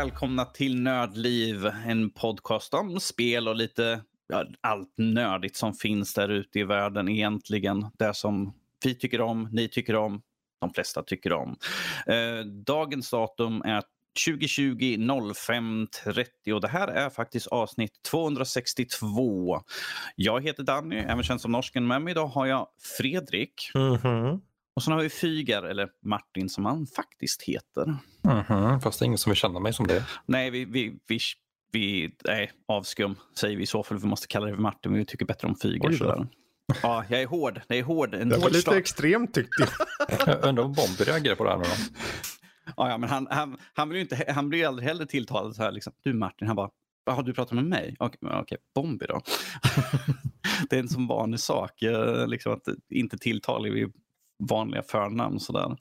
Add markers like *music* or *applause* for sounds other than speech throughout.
välkomna till Nördliv, en podcast om spel och lite ja, allt nördigt som finns där ute i världen egentligen. Det som vi tycker om, ni tycker om, de flesta tycker om. Eh, dagens datum är 2020 05 30 och det här är faktiskt avsnitt 262. Jag heter Danny, även känd som Norsken. Med mig idag har jag Fredrik. Mm -hmm. Och sen har vi Fygar, eller Martin som han faktiskt heter. Mm -hmm. Fast det är ingen som vill känna mig som det. Nej, vi, vi, vi, vi nej, avskum säger vi i så fall. Vi måste kalla det för Martin, men vi tycker bättre om Fygar. Sådär. Ja, jag är hård. Det är hård. En det var lite extremt tyckte jag. jag undrar om Bombi reagerar på det här nu då. Ja, ja, men han, han, han, vill ju inte, han blir ju aldrig heller tilltalad så här. Liksom. Du Martin, han bara, har du pratat med mig? Okej, okej Bombi då. *laughs* det är en sån vanlig sak, eh, liksom, att inte tilltala vid vanliga förnamn. Sådär.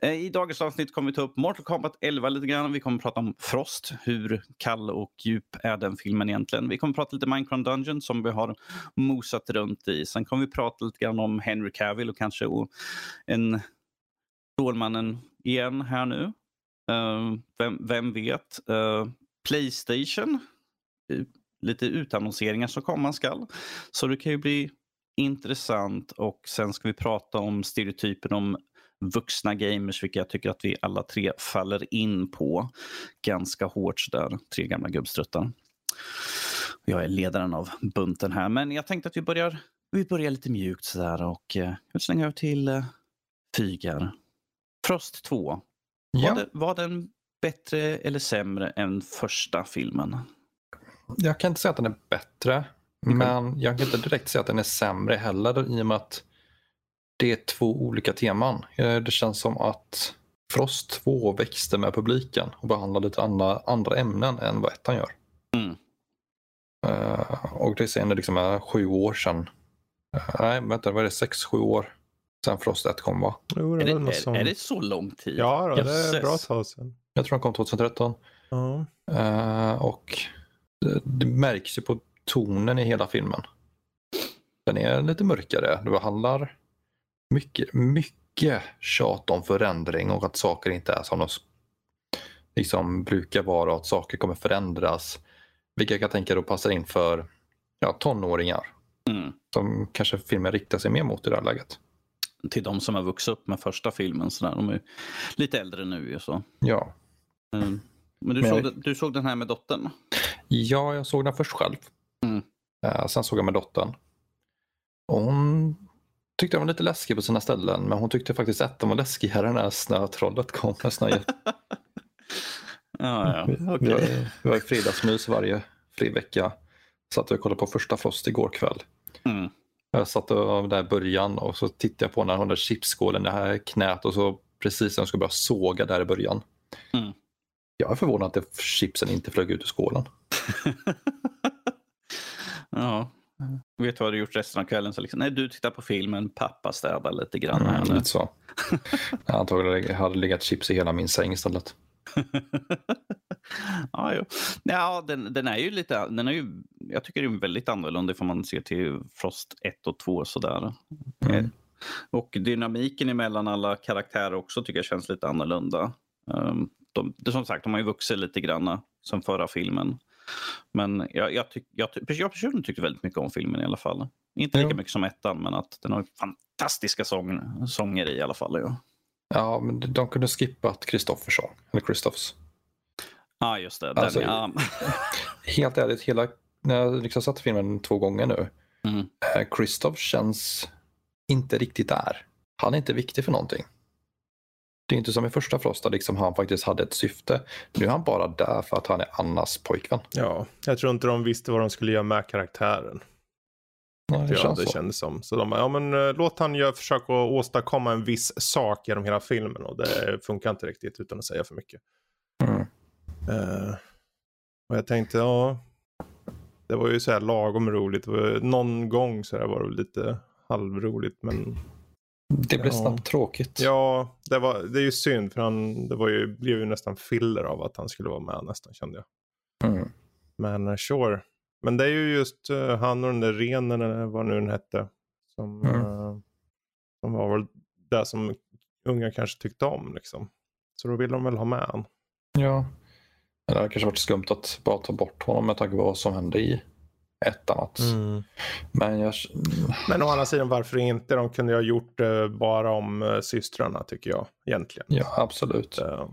Eh, I dagens avsnitt kommer vi ta upp Mortal Kombat 11 lite grann. Vi kommer prata om Frost. Hur kall och djup är den filmen egentligen? Vi kommer prata lite Minecraft Dungeon som vi har mosat runt i. Sen kommer vi prata lite grann om Henry Cavill och kanske en Stålmannen igen här nu. Uh, vem, vem, vet? Uh, Playstation. Lite utannonseringar som komma skall. Så det kan ju bli intressant och sen ska vi prata om stereotypen om vuxna gamers, vilka jag tycker att vi alla tre faller in på ganska hårt sådär. Tre gamla gubbstruttar. Jag är ledaren av bunten här, men jag tänkte att vi börjar, vi börjar lite mjukt sådär och eh, jag slänger över till eh, Fygar. Frost 2. Ja. Var, det, var den bättre eller sämre än första filmen? Jag kan inte säga att den är bättre. Men jag kan inte direkt säga att den är sämre heller i och med att det är två olika teman. Eh, det känns som att Frost 2 växte med publiken och behandlade lite andra, andra ämnen än vad ettan gör. Mm. Uh, och det är liksom är sju år sedan. Uh, nej, vänta, vad är det? Sex, sju år sedan Frost 1 kom va? Jo, det är, det, är, är, det så lång tid? Ja, då, det är bra tag sedan. Jag tror den kom 2013. Uh. Uh, och det, det, märks ju på tonen i hela filmen. Den är lite mörkare. Det handlar mycket, mycket tjat om förändring och att saker inte är som de liksom brukar vara och att saker kommer förändras. Vilket jag kan tänka då passar in för ja, tonåringar. Mm. Som kanske filmen riktar sig mer mot i det här läget. Till de som har vuxit upp med första filmen. Så där. De är lite äldre nu. Så. Ja. Mm. Men du, Men såg, du såg den här med dottern? Ja, jag såg den först själv. Mm. Uh, sen såg jag med dottern. Och hon tyckte den var lite läskig på sina ställen men hon tyckte faktiskt att den var läskigare när snötrollet kom med snö. *laughs* ja, ja. Okay. Vi, var, vi var i fredagsmys varje fri vecka. Satt och kollade på första Frost igår kväll. Mm. Jag satt där i början och så tittade jag på den där chipsskålen, det här knät och så precis när jag skulle börja såga där i början. Mm. Jag är förvånad att chipsen inte flög ut ur skålen. *laughs* Ja. Vet du vad du gjort resten av kvällen? Så liksom, nej, du tittar på filmen, pappa städar lite grann. Mm, lite så. *laughs* jag antagligen hade legat chips i hela min säng istället. *laughs* ja, jo. ja den, den är ju lite, den är ju, jag tycker den är väldigt annorlunda ifall man ser till Frost 1 och 2 sådär. Mm. Eh, och dynamiken emellan alla karaktärer också tycker jag känns lite annorlunda. Um, de, som sagt, de har ju vuxit lite grann sen förra filmen. Men jag, jag, tyck, jag, jag personligen tyckte väldigt mycket om filmen i alla fall. Inte lika jo. mycket som ettan, men att den har fantastiska sång, sånger i alla fall. Ja, ja men de kunde skippat Kristoffers sång, eller Kristoffs. Ja, ah, just det. Den, alltså, ja. *laughs* helt ärligt, hela, när jag liksom satt filmen två gånger nu. Mm. Kristoff eh, känns inte riktigt där. Han är inte viktig för någonting. Det är inte som i första Frost där liksom han faktiskt hade ett syfte. Nu är han bara där för att han är Annas pojkvän. Ja, jag tror inte de visste vad de skulle göra med karaktären. Ja, det, känns det så. kändes som. Så de bara, ja men uh, låt han göra, försöka åstadkomma en viss sak genom hela filmen och det funkar inte riktigt utan att säga för mycket. Mm. Uh, och jag tänkte, ja, det var ju så här lagom roligt. Någon gång så här var det lite halvroligt men det blev ja. snabbt tråkigt. Ja, det, var, det är ju synd för han, det var ju, blev ju nästan filler av att han skulle vara med nästan kände jag. Mm. Men uh, sure. Men det är ju just uh, han och den där renen eller vad nu den hette. Som, mm. uh, som var väl det som unga kanske tyckte om liksom. Så då vill de väl ha med han. Ja. Det hade kanske varit skumt att bara ta bort honom med tanke på vad som hände i ettan. Att... Mm. Men jag... Men å andra sidan varför inte? De kunde ju ha gjort det bara om uh, systrarna tycker jag egentligen. Ja, absolut. Uh,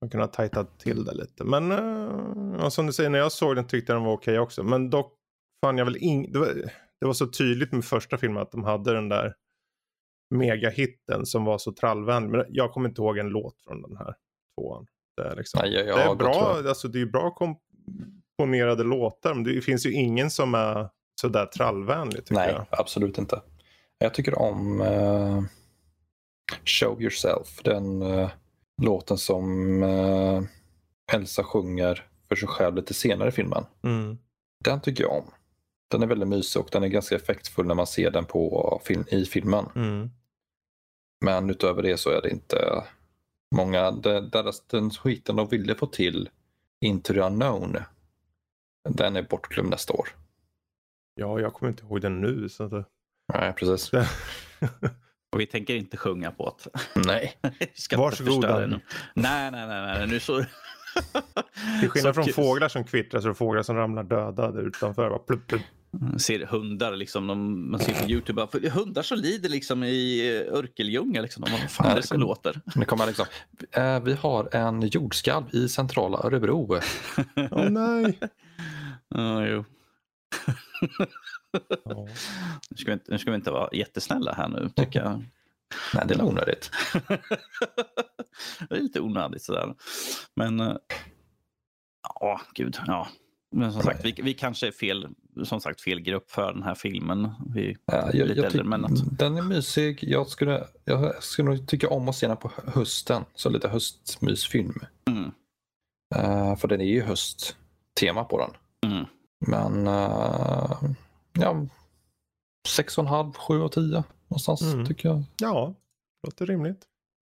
de kunde ha tajtat till det lite. Men uh, som du säger, när jag såg den tyckte jag den var okej okay också. Men dock fann jag väl in... Det var, det var så tydligt med första filmen att de hade den där megahitten som var så trallvänlig. Men jag kommer inte ihåg en låt från den här tvåan. Det är, liksom, Nej, jag, jag det är bra, alltså, det är bra komponerade låtar. Men det finns ju ingen som är sådär trallvänlig tycker Nej, jag. absolut inte. Jag tycker om uh, Show Yourself. Den uh, låten som uh, Elsa sjunger för sig själv lite senare i filmen. Mm. Den tycker jag om. Den är väldigt mysig och den är ganska effektfull när man ser den på film, i filmen. Mm. Men utöver det så är det inte många. Deras, den skiten de ville få till, Into the unknown, den är bortglömd nästa år. Ja, jag kommer inte ihåg den nu. Så det... Nej, precis. *laughs* och vi tänker inte sjunga på det. Nej. *laughs* Varsågod. Nej, nej, nej, nej. Nu så... *laughs* Till skillnad från fåglar som kvittrar så är det fåglar som ramlar döda där utanför. Bara plupp, plupp. Man ser hundar, liksom, de, man ser på Youtube, för hundar som lider liksom i Örkeljunga. Liksom. Vad fan är det som låter? Det kommer liksom, eh, vi har en jordskalv i centrala Örebro. Åh oh, nej. Oh, jo. nu, ska vi inte, nu ska vi inte vara jättesnälla här nu, tycker jag. Nej, det är onödigt. det är lite onödigt sådär. Men, ja, gud, ja. Men som sagt, vi, vi kanske är fel, som sagt, fel grupp för den här filmen. Vi ja, jag, jag äldre, men att... Den är mysig. Jag skulle, jag skulle nog tycka om att se den på hösten. Så lite höstmysfilm. Mm. Uh, för den är ju hösttema på den. Mm. Men uh, ja, 6,5, 7 av 10 någonstans mm. tycker jag. Ja, låter rimligt.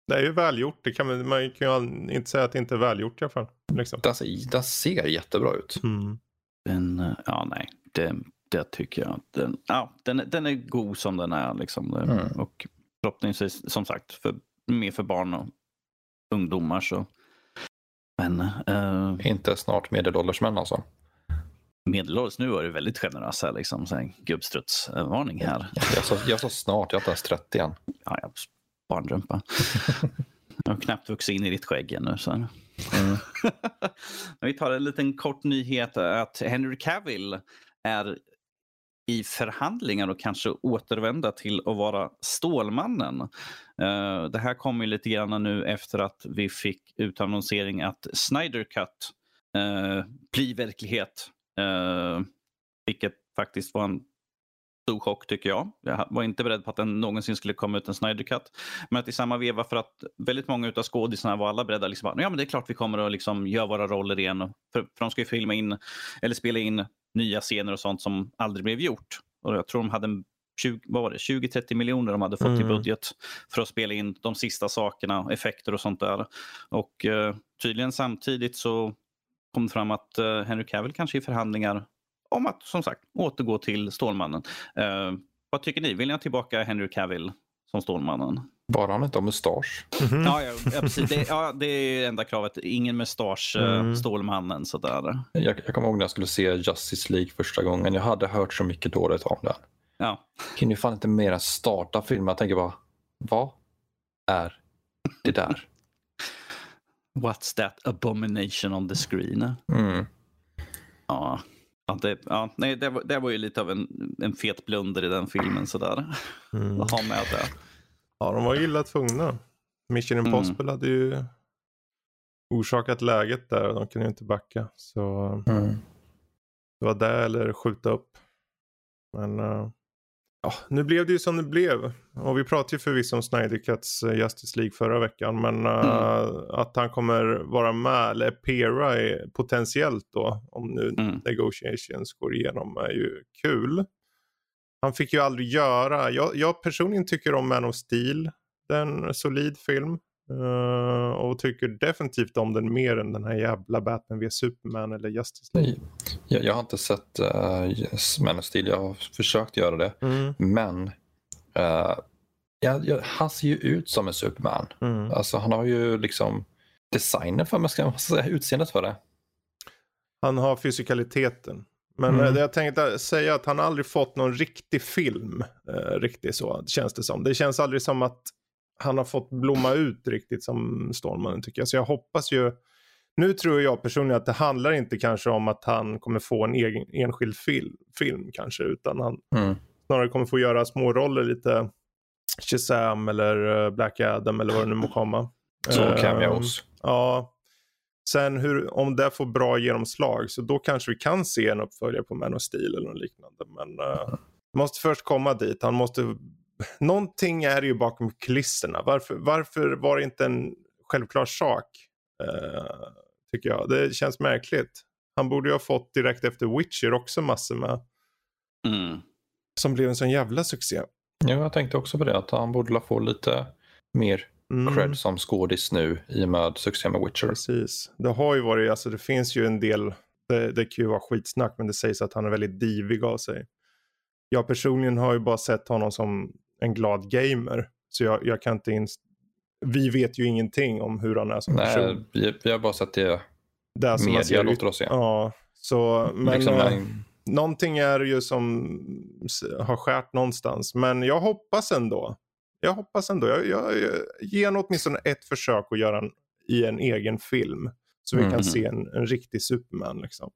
Det är ju välgjort. Det kan man, man kan ju inte säga att det inte är välgjort i alla fall. Liksom. Ser, den ser jättebra ut. Mm. Den, ja nej, det, det tycker jag. Den, ja, den, den är god som den är. Liksom. Mm. Och förhoppningsvis, som sagt, för, mer för barn och ungdomar. Så. Men, uh, inte snart medelålders män alltså? Medelålders, nu är du väldigt generös här. Liksom, gubbstrutsvarning här. Jag sa, jag sa snart, jag är inte ens 30 än. Ja, jag barnrumpa. *laughs* jag har knappt vuxit in i ditt skägg ännu. Så. Mm. *laughs* Vi tar en liten kort nyhet att Henry Cavill är i förhandlingar och kanske återvända till att vara Stålmannen. Uh, det här kommer lite grann nu efter att vi fick utannonsering att Snyder Cut uh, blir verklighet. Uh, vilket faktiskt var en stor chock tycker jag. Jag var inte beredd på att den någonsin skulle komma ut en Snyder Cut. Men att i samma veva för att väldigt många av skådisarna var alla beredda. Liksom, ja men det är klart vi kommer att liksom göra våra roller igen. För, för de ska ju filma in eller spela in nya scener och sånt som aldrig blev gjort. Och jag tror de hade 20-30 miljoner de hade fått mm. i budget för att spela in de sista sakerna, effekter och sånt där. Och uh, tydligen samtidigt så kom det fram att uh, Henry Cavill kanske i förhandlingar om att som sagt återgå till Stålmannen. Uh, vad tycker ni? Vill ni ha tillbaka Henry Cavill som Stålmannen? Bara han inte har mustasch. Mm -hmm. ja, ja, *laughs* ja, precis. Det, ja, det är enda kravet. Ingen mustasch, eh, mm. Stålmannen. Sådär. Jag, jag kommer ihåg när jag skulle se Justice League första gången. Jag hade hört så mycket dåligt om den. Ja. Kan ju fan inte mer än starta filmen. Jag tänker bara, vad är det där? What's that abomination on the screen? Mm. Ja. Ja, det, ja, nej, det, var, det var ju lite av en, en fet blunder i den filmen sådär. Mm. Att ha med det. Ja, de var illa tvungna. Mission mm. Impossible mm. hade ju orsakat läget där och de kunde ju inte backa. Så mm. det var det eller skjuta upp. Men uh, ja, nu blev det ju som det blev. Och vi pratade ju förvisso om Snyder Cuts uh, Justice League förra veckan. Men uh, att han kommer vara med, eller appeara potentiellt då, om nu mm. negotiations går igenom, är ju kul. Han fick ju aldrig göra, jag, jag personligen tycker om Man of Steel. Det är en solid film. Uh, och tycker definitivt om den mer än den här jävla Batman vs Superman eller Justice League. Jag, jag har inte sett uh, Man of Steel, jag har försökt göra det. Mm. Men uh, ja, ja, han ser ju ut som en Superman. Mm. Alltså, han har ju liksom designen för mig, ska man säga, utseendet för det. Han har fysikaliteten. Men Mm. eh, jag tänkte säga att han aldrig fått någon riktig film. Eh, riktigt så känns det som. Det känns aldrig som att han har fått blomma ut riktigt som Stålmannen tycker jag. Så jag hoppas ju. Nu tror jag personligen att det handlar inte kanske om att han kommer få en egen enskild film, film kanske. Utan han Mm. snarare kommer få göra små roller lite Shazam eller eh, Black Adam eller vad det nu må komma. Så Eh, cameos. Ja. Sen hur, om det får bra genomslag så då kanske vi kan se en uppföljare på Man of Steel eller något liknande. Men uh, måste först komma dit. Han måste... Någonting är ju bakom kulisserna. Varför, varför var det inte en självklar sak? eh, tycker jag. Det känns märkligt. Han borde ju ha fått direkt efter Witcher också massor med. Mm. Som blev en sån jävla succé. Ja, jag tänkte också på det, att han borde la få lite mer Mm. cred som skådis nu i och med succé med Witcher. Precis. Det har ju varit, alltså det finns ju en del, det, det kan ju vara skitsnack men det sägs att han är väldigt divig av sig. Jag personligen har ju bara sett honom som en glad gamer. Så jag, jag kan inte ins- Vi vet ju ingenting om hur han är som Nej, person. vi, vi har bara sett det Det som media låter oss se. Ja, så men liksom, en- någonting är ju som har skärt någonstans. Men jag hoppas ändå. Jag hoppas ändå. Jag, jag, jag ger honom åtminstone ett försök att göra en, i en egen film. Så vi Mhm. kan se en, en riktig Superman. Liksom.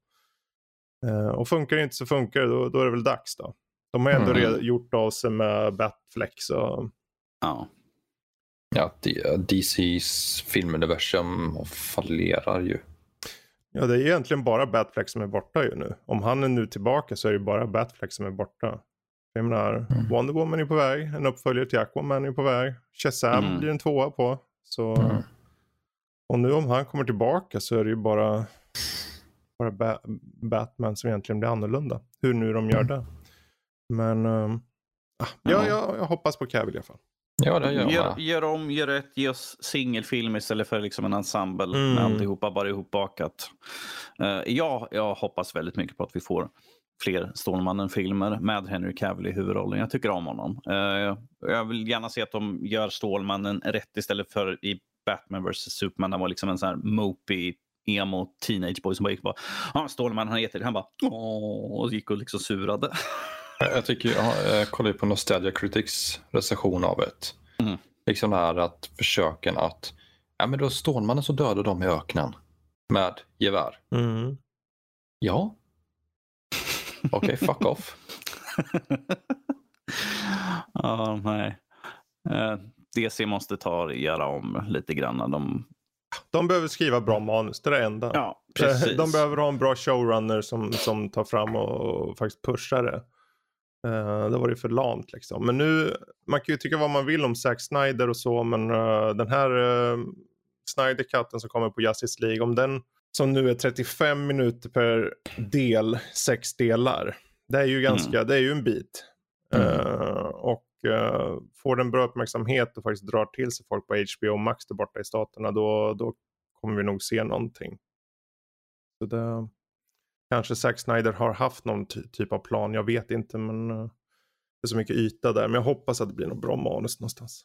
Eh, och funkar det inte så funkar det, då, då är det väl dags då. De har ändå Mm. gjort av sig med Batflex. Och, Ja. ja, DCs filmuniversum fallerar ju. ja, det är egentligen bara Batflex som är borta ju nu. Om han är nu tillbaka så är det bara Batflex som är borta. Jag menar, Mm. Wonder Woman är på väg, en uppföljare till Aquaman är på väg. Shazam Mm. blir en tvåa på. Så... Mm. Och nu om han kommer tillbaka så är det ju bara, bara ba Batman som egentligen blir annorlunda. Hur nu de gör det. Men ah, ja, Ja. jag, jag hoppas på Cavill i alla fall. Ja, det gör Gör, gör om, gör rätt, ge oss singelfilm istället för liksom en ensemble Mm. med alltihopa bara ihopbakat. Uh, ja, jag hoppas väldigt mycket på att vi får fler Stålmannen-filmer med Henry Cavill i huvudrollen. Jag tycker om honom. Eh, jag vill gärna se att de gör Stålmannen rätt istället för i Batman vs Superman. Han var liksom en sån här mopey emo teenage boy som bara gick och bara ah, Stålmannen han heter det. Han bara åh och gick och liksom surade. *laughs* Jag, jag tycker, jag, jag kollar ju på Nostalgia Critics recension av det. Mm. Liksom det här att försöken att, ja men då Stålmannen så dödade de i öknen med gevär. Ja. Okej, fuck *laughs* off. ja, nej. Eh, DC måste ta göra om lite grann. De, De behöver skriva bra manus, det är det enda. ja, *laughs* precis. De behöver ha en bra showrunner som, som tar fram och, och faktiskt pushar det. Uh, det var det för lamt liksom. Men nu, man kan ju tycka vad man vill om Zack Snyder och så, men eh, den här uh, Snyder-katten som kommer på Justice League, om den som nu är 35 minuter per del, sex delar. Det är ju ganska, det är ju en bit. Mm. Eh, och eh, får den bra uppmärksamhet och faktiskt drar till sig folk på HBO Max där borta i staterna, då, då kommer vi nog se någonting. Så det, kanske Zack Snyder har haft någon ty- typ av plan, jag vet inte, men eh, det är så mycket yta där. Men jag hoppas att det blir något bra manus någonstans.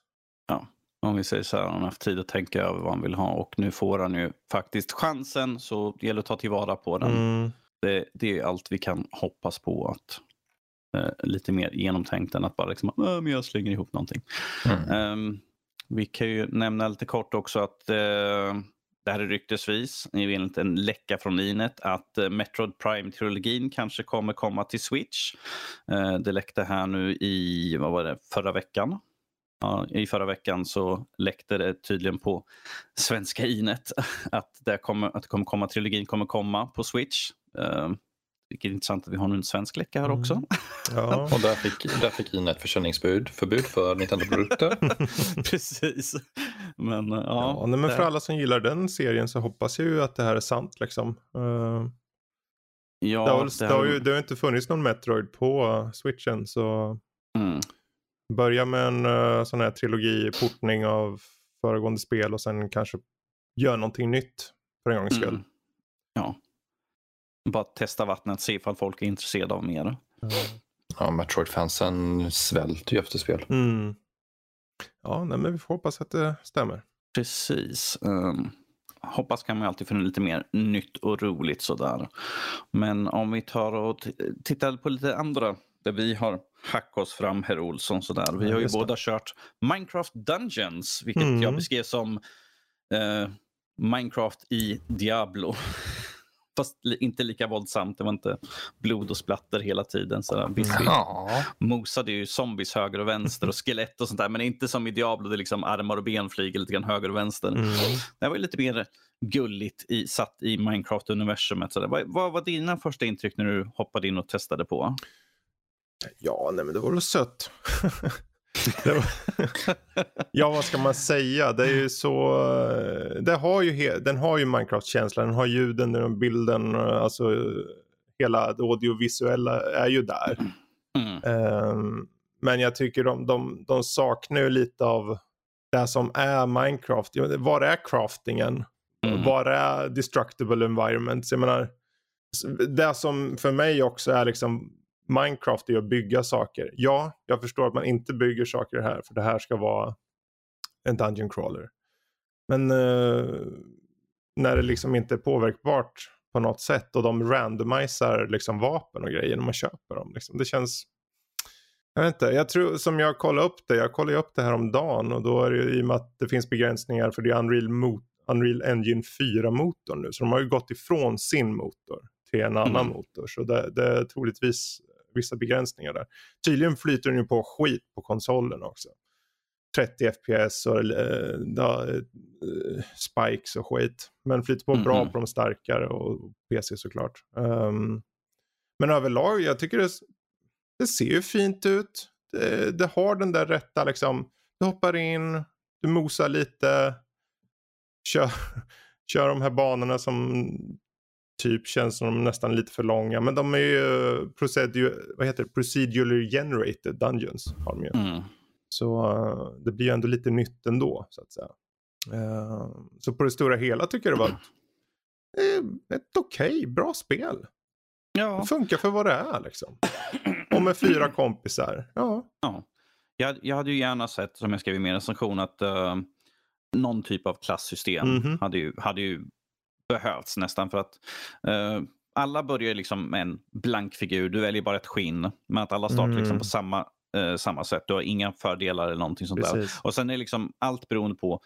Om vi säger så här, han har haft tid att tänka över vad han vill ha och nu får han ju faktiskt chansen så det gäller att ta tillvara på den. Mm. Det, det är allt vi kan hoppas på att eh, lite mer genomtänkt än att bara liksom, "Äh, men jag slänger ihop någonting. Mm. Ehm, vi kan ju nämna lite kort också att eh, det här är ryktesvis, enligt en läcka från Inet, att eh, Metroid Prime-trilogin kanske kommer komma till Switch. Eh, det läckte här nu i, vad var det, förra veckan. Ja, I förra veckan så läckte det tydligen på svenska Inet *laughs* att det kommer, att det kommer komma, trilogin kommer komma på Switch. Eh, vilket är intressant att vi har nu en svensk läcka här också. Ja. *laughs* Och där fick, där fick Ina ett försäljningsbud, förbud för Nintendo-produkter. *laughs* Precis. Men, eh, Ja, ja, nej, men för alla som gillar den serien så hoppas jag ju att det här är sant liksom. Eh, ja, det, har, väl- det det, har här- ju, det har inte funnits någon Metroid på uh, switchen så Mm. börja med en uh, sån här trilogi-portning av föregående spel och sen kanske gör någonting nytt för en gångs skull. Mm. Ja. Bara testa vattnet, se ifall folk är intresserade av mer. Ja, Metroid-fansen svälter ju efter spel. Mm. Ja, nej, men vi får hoppas att det stämmer. Precis. Um, hoppas kan man alltid finna lite mer nytt och roligt sådär. Men om vi tar och tittar på lite andra där vi har hackat oss fram, herr Olsson. Sådär. Vi har ju båda kört Minecraft Dungeons, vilket mm. jag beskrev som eh, Minecraft i Diablo. *laughs* Fast inte lika våldsamt. Det var inte blod och splatter hela tiden. Så visst, ja. mosade ju zombies höger och vänster och *laughs* skelett och sånt där. Men inte som i Diablo där liksom armar och ben flyger lite grann höger och vänster. Mm. Det var lite mer gulligt i, satt i Minecraft-universumet. Vad, vad var dina första intryck när du hoppade in och testade på? Ja, nej men det var väl sött. *laughs* *laughs* ja, vad ska man säga? Det är ju så... Det har ju, den har ju Minecraft-känslan. Den har ljuden, den har bilden. Alltså hela det audiovisuella är ju där. Mm. Um, men jag tycker de, de, de saknar ju lite av det som är Minecraft. Var är craftingen? Mm. Var är destructible environments? Jag menar, det som för mig också är liksom Minecraft är att bygga saker. Ja, jag förstår att man inte bygger saker här för det här ska vara en Dungeon crawler. Men uh, när det liksom inte är påverkbart på något sätt och de randomiserar liksom vapen och grejer när man köper dem. Liksom. Det känns... Jag vet inte, jag tror som jag kollade upp det, jag kollade upp det här om dagen och då är det i och med att det finns begränsningar för det är Unreal, Mo Unreal Engine 4-motorn nu. Så de har ju gått ifrån sin motor till en annan mm. motor. Så det, det är troligtvis vissa begränsningar där. Tydligen flyter den ju på skit på konsolen också. 30 FPS och äh, da, äh, spikes och skit. Men flyter på mm -hmm. bra på de starkare och PC såklart. Um, men överlag, jag tycker det, det ser ju fint ut. Det, det, har den där rätta liksom. Du hoppar in, du mosar lite, kör, *laughs* kör de här banorna som typ känns som de nästan lite för långa. Men de är ju procedur, vad heter det? procedurally generated dungeons. Har de ju. Mm. Så uh, det blir ju ändå lite nytt ändå så att säga. Uh, så på det stora hela tycker jag det var ett, eh, ett okej, okay, bra spel. Ja. Det funkar för vad det är liksom. Och med fyra kompisar. Ja. ja. Jag, jag hade ju gärna sett, som jag skrev i min recension, att uh, någon typ av klassystem mm -hmm. hade, ju, hade ju behövts nästan för att uh, alla börjar liksom med en blank figur. Du väljer bara ett skinn. Men att alla startar mm. liksom på samma, uh, samma sätt. Du har inga fördelar eller någonting sånt Precis. där. Och sen är liksom allt beroende på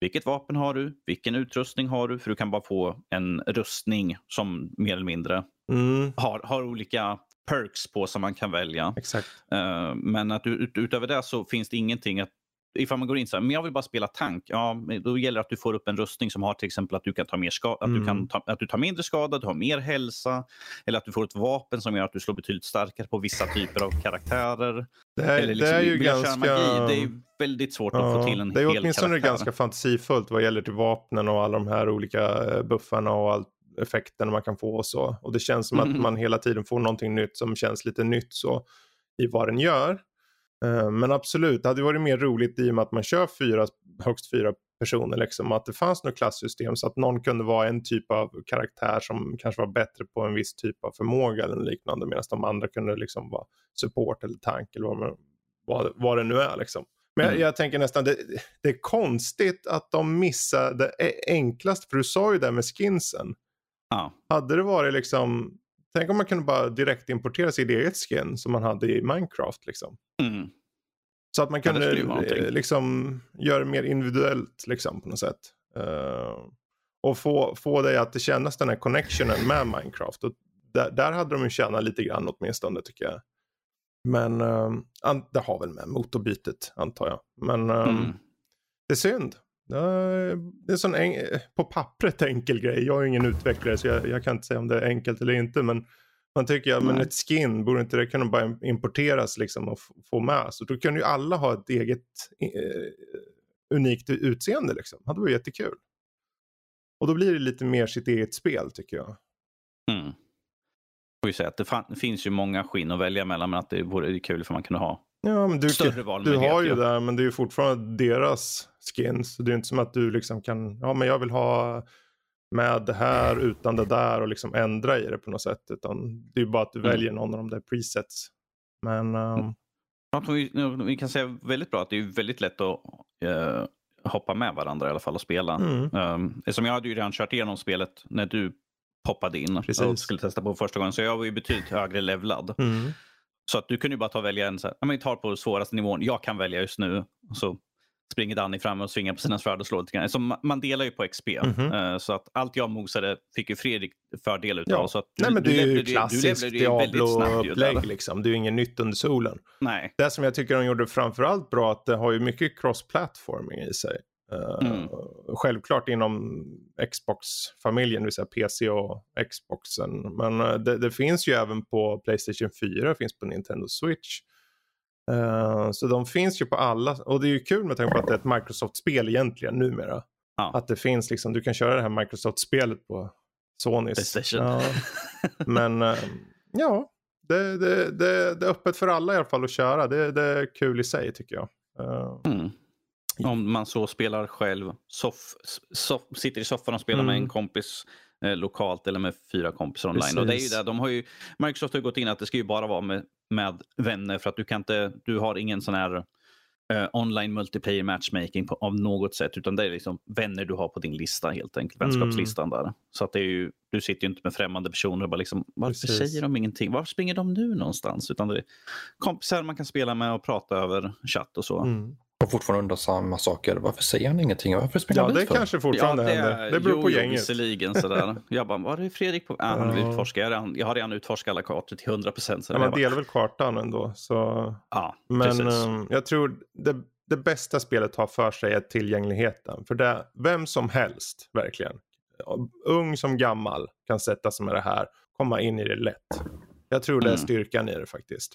vilket vapen har du? Vilken utrustning har du? För du kan bara få en rustning som mer eller mindre mm. har, har olika perks på som man kan välja. Exakt. Uh, men att ut, utöver det så finns det ingenting att ifall man går in så här, men jag vill bara spela tank. Ja, då gäller det att du får upp en rustning som har till exempel att du kan ta, mer ska att du kan mm. ta, att du tar mindre skada, du har mer hälsa. Eller att du får ett vapen som gör att du slår betydligt starkare på vissa typer av karaktärer. Det, är, eller liksom, det är ju ganska... Magi, det är väldigt svårt ja, att få till en Det är hel åtminstone karaktär. ganska fantasifullt vad gäller till vapnen och alla de här olika eh, buffarna och allt effekterna man kan få och så. Och det känns som mm. att man hela tiden får någonting nytt som känns lite nytt så i vad den gör. Eh, men absolut, det hade varit mer roligt i och med att man kör fyra, högst fyra personer. Liksom, att det fanns något klassystem så att någon kunde vara en typ av karaktär som kanske var bättre på en viss typ av förmåga eller liknande. Medan de andra kunde liksom vara support eller tank eller vad, vad, vad det nu är. Liksom. Men mm. jag, jag, tänker nästan, det, det, är konstigt att de missade det enklast, för du sa ju det med skinsen. Ja. Hade det varit liksom Tänk om man kunde bara direkt importera sitt eget skin som man hade i Minecraft. Liksom. Mm. Så att man kunde ja, liksom, göra det mer individuellt liksom, på något sätt. Uh, och få, få dig att kännas den här connectionen med Minecraft. Och där, där hade de ju tjänat lite grann åtminstone tycker jag. Men uh, det har väl med motorbytet antar jag. Men uh, mm. det är synd. Det är en sån på pappret enkel grej. Jag är ingen utvecklare så jag, jag, kan inte säga om det är enkelt eller inte. Men man tycker ja, men ett skin, borde inte det kunna bara importeras liksom och få med? Så då kan ju alla ha ett eget eh, unikt utseende liksom. Det hade varit jättekul. Och då blir det lite mer sitt eget spel tycker jag. Mm. Får ju säga att det finns ju många skinn att välja mellan men att det vore kul för man kunde ha Ja, men du, större valmöjlighet. Du har ju det, men det är ju fortfarande deras skins. Det är inte som att du liksom kan, ja men jag vill ha med det här utan det där och liksom ändra i det på något sätt. Utan det är ju bara att du mm. väljer någon av de där presets. Men... Um... vi, vi kan säga väldigt bra att det är väldigt lätt att uh, hoppa med varandra i alla fall och spela. Mm. Um, som jag hade ju redan kört igenom spelet när du poppade in Precis. och skulle testa på första gången. Så jag var ju betydligt högre levlad. Mm. Så att du kunde ju bara ta och välja en, så här, ja, men vi tar på svåraste nivån jag kan välja just nu. Och så springer Danny fram och svingar på sina svärd och slår lite grann. Så man, delar ju på XP. Mhm. Eh, så att allt jag mosade fick ju Fredrik fördel utav. Ja. Så att Nej men är ju du klassiskt levlade ju där. Diablo-upplägg liksom. Det är ju inget nytt under solen. Nej. Det som jag tycker de gjorde framförallt bra att det har ju mycket cross-platforming i sig. Eh, Mm. Självklart inom Xbox-familjen, det vill säga PC och Xboxen. Men eh, det, det finns ju även på Playstation 4, det finns på Nintendo Switch. Eh, så de finns ju på alla, och det är ju kul med tanke på att det är ett Microsoft-spel egentligen numera. Ja. Att det finns liksom, du kan köra det här Microsoft-spelet på Sonys. Playstation. Ja. *laughs* Men eh, ja, det, det, det, det är öppet för alla i alla fall att köra. Det, det är kul i sig tycker jag. Eh, Mm. Om man så spelar själv, soff, soff, sitter i soffan och spelar med Mm. en kompis eh, lokalt eller med fyra kompisar online. Och det är ju Precis. där, de har ju, Microsoft har gått in att det ska ju bara vara med, med vänner för att du kan inte, du har ingen sån här eh, online multiplayer matchmaking på, av något sätt utan det är liksom vänner du har på din lista helt enkelt, Mm. vänskapslistan där. Så att det är ju, du sitter ju inte med främmande personer och bara liksom, varför Precis. säger de ingenting? Var springer de nu någonstans? Utan det är kompisar man kan spela med och prata över chatt och så. mm. Och fortfarande undrar samma saker. Varför säger han ingenting? Varför springer Ja, han det dit för? kanske fortfarande det, händer. Det beror jo, på jo, gänget. visserligen sådär. *laughs* Jag bara, var är Fredrik på? Ah, han vill Ja. utforska. Jag har redan, jag har redan utforskat alla kartor till 100 procent. Ja, man delar väl kartan ändå. Så... Ja, Men precis. ehm, jag tror det, det bästa spelet har för sig är tillgängligheten. För det, vem som helst, verkligen. Ung som gammal kan sätta sig med det här. Komma in i det lätt. Jag tror det är Mm. styrkan i det faktiskt.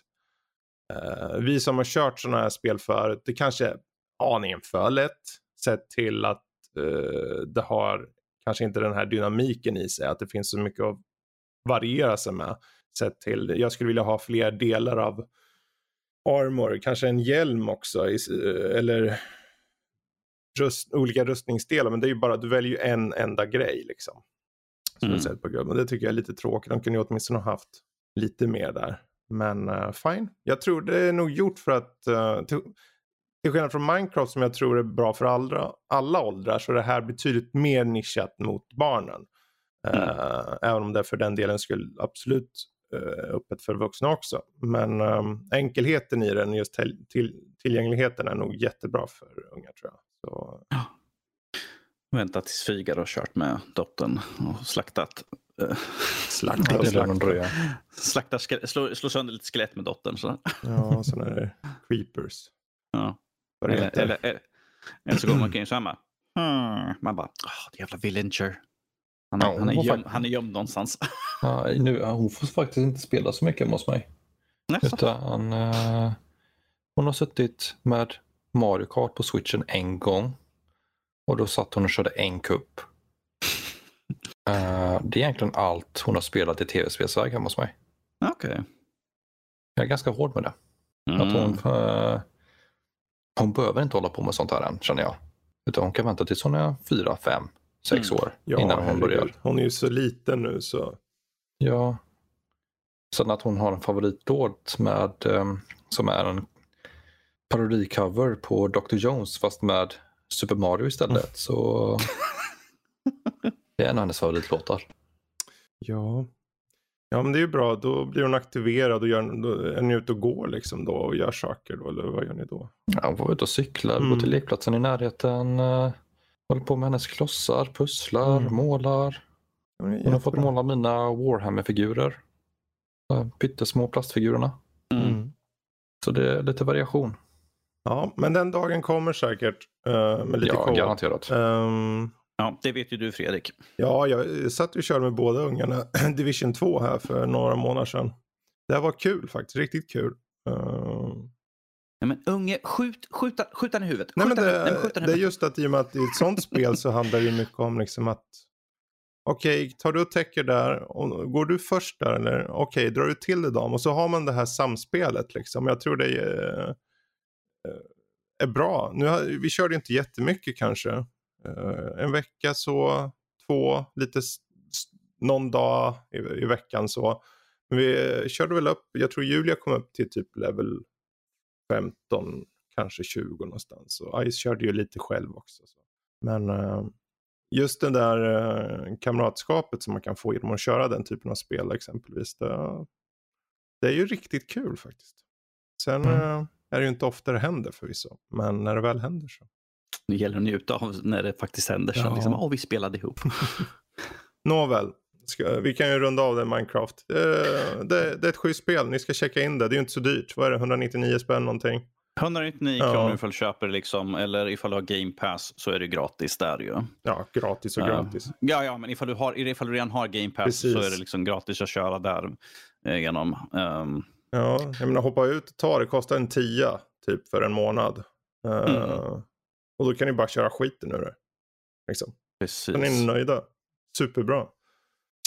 Eh, vi som har kört sådana här spel förut, det kanske är aningen för lätt. Sett till att eh, det har kanske inte den här dynamiken i sig. Att det finns så mycket att variera sig med. Sett till, jag skulle vilja ha fler delar av armor, kanske en hjälm också. i- Eller rust, olika rustningsdelar. Men det är ju bara, du väljer ju en enda grej liksom. Som Mm. sett på gubben. Det tycker jag är lite tråkigt. De kunde ju åtminstone ha haft lite mer där. Men uh, fine. Jag tror det är nog gjort för att uh, till, till skillnad från Minecraft som jag tror är bra för alla, alla åldrar så är det här betydligt mer nischat mot barnen. Eh, även om det för den delen skulle absolut uh, öppet för vuxna också. Men ehm, enkelheten i den, just till, till, tillgängligheten är nog jättebra för unga tror jag. Så, Vänta tills Figaro har kört med dottern och slaktat. *laughs* slakta Ja, och slakta. dröja. slaktar, ske- slår, slår sönder lite skelett med dottern. Så. Ja, och sen är det creepers. Ja. Eller, eller, eller, eller så går man omkring så här. bara, Hmm. Man bara, oh, jävla villager. Han är, Ja, han, är göm, han är gömd någonstans. Ja, nu, hon får faktiskt inte spela så mycket hemma hos mig. Nästan. Utan, eh, hon har suttit med Mario Kart på switchen en gång. Och då satt hon och körde en kupp. Eh, det är egentligen allt hon har spelat i tv-spelsväg hemma hos mig. Okej. Jag är ganska hård med det. Att Mm. hon, eh, hon behöver inte hålla på med sånt här än känner jag. Utan hon kan vänta tills hon är fyra, fem, sex Mm. år Ja, innan hon herregud. börjar. Hon är ju så liten nu så. Ja. Sen att hon har en favoritlåt med, eh, som är en parodicover på Dr. Jones fast med Super Mario istället. Så *laughs* det är en av hennes favoritlåtar. Ja. Ja men det är ju bra. Då blir hon aktiverad och gör, då är ni ute och går liksom då och gör saker då. Eller vad gör ni då? Ja, hon får ut och cykla, Mm. gå till lekplatsen i närheten. eh, Håller på med hennes klossar, pusslar, Mm. målar. Hon har fått måla mina Warhammer-figurer. Pyttesmå plastfigurerna. Mm. Mm. Så det är lite variation. Ja, men den dagen kommer säkert uh, med lite Ja, garanterat. Ehm, Ja, det vet ju du Fredrik. ja, jag satt och körde med båda ungarna *clears throat* Division 2 här för några månader sedan. Det här var kul faktiskt, riktigt kul. Ehm, Nej, men unge, skjut, skjuta, skjut den i huvudet. Nej, men huvudet. Nej, men det, skjut den i det är just att i och med att i ett sånt *laughs* spel så handlar det mycket om liksom att okej, tar du och täcker där och går du först där eller okej, drar du till det dam och så har man det här samspelet liksom. Jag tror det är, eh, är bra. Nu vi körde inte jättemycket kanske. Eh, en vecka så, två, lite någon dag i, i veckan så. Men vi eh, körde väl upp, jag tror Julia kom upp till typ level 15 kanske 20 någonstans. Och Ice körde ju lite själv också. Men uh, just det där uh, kamratskapet som man kan få genom att köra den typen av spel exempelvis. Det, det är ju riktigt kul faktiskt. Sen mm. uh, är det ju inte ofta det händer förvisso. Men när det väl händer så. Det gäller att njuta av när det faktiskt händer. Så ja. liksom, oh, vi spelade ihop. *laughs* Nåväl, ska, vi kan ju runda av det Minecraft. Eh, det, det, är ett schysst spel, ni ska checka in det. Det är ju inte så dyrt. Vad är det, 199 spänn någonting? 199 ja. kronor ifall du köper liksom, eller ifall du har game pass så är det gratis där ju. Ja, gratis och uh, gratis. Ja, ja, men ifall du, har, ifall du redan har game pass Precis. så är det liksom gratis att köra där eh, genom. Um... Ja, jag menar hoppa ut och ta det, kostar en tia typ för en månad. Uh, mm. Och då kan ni bara köra skiten ur det. Liksom. Precis. Då är ni nöjda. Superbra.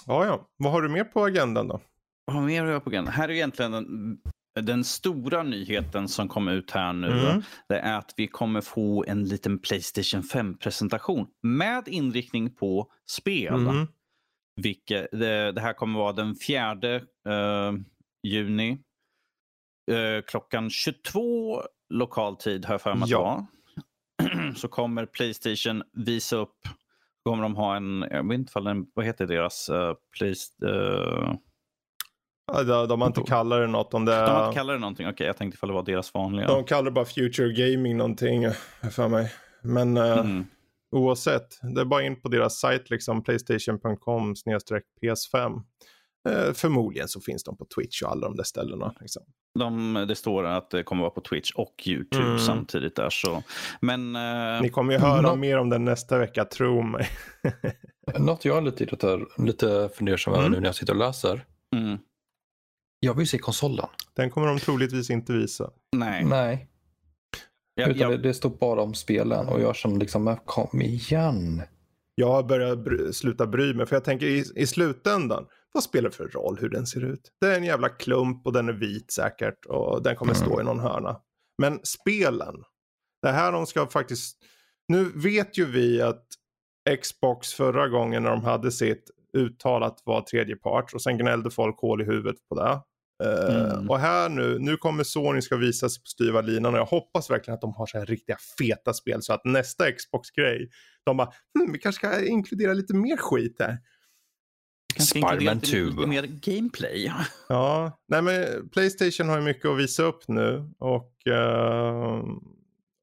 Ja, ja. Vad har du mer på agendan då? Vad har mer på agendan? Här är egentligen den, den stora nyheten som kom ut här nu. Mm. Det är att vi kommer få en liten Playstation 5-presentation med inriktning på spel. Mm. Vilket, det, det, här kommer vara den 4 uh, juni. Uh, klockan 22 lokal tid har jag för mig att ja. Så kommer Playstation visa upp kommer de ha en, jag vet inte den, vad heter deras uh, Place, uh... de, de har inte kallat det något. Om det, de har inte kallat det någonting, okej okay, jag tänkte ifall det var deras vanliga. De kallar det bara Future Gaming någonting för mig. Men uh, mm. oavsett, det är bara in på deras sajt liksom, playstation.com PS5. Eh, förmodligen så finns de på Twitch och alla de där ställena. Liksom. De, det står att det kommer vara på Twitch och YouTube mm. samtidigt där. Så. Men, eh... Ni kommer ju höra no mer om den nästa vecka, tro mig. *laughs* Något jag är lite, lite fundersam över mm. nu när jag sitter och läser. Mm. Jag vill se konsolen. Den kommer de troligtvis inte visa. Nej. Nej. Ja, Utan ja. Det, det står bara om spelen och jag känner liksom, kom igen. Jag börjar bry, sluta bry mig för jag tänker i, i slutändan vad spelar det för roll hur den ser ut? Det är en jävla klump och den är vit säkert och den kommer stå mm. i någon hörna. Men spelen, det här de ska faktiskt... Nu vet ju vi att Xbox förra gången när de hade sitt uttalat var tredje part och sen gnällde folk hål i huvudet på det. Eh, mm. och här nu, nu kommer Sony ska visa sig på styva linan och jag hoppas verkligen att de har så här riktiga feta spel så att nästa Xbox-grej, de bara, hm, vi kanske ska inkludera lite mer skit här. Spiderman 2. Lite mer gameplay. *laughs* Ja, nej men Playstation har ju mycket att visa upp nu och uh,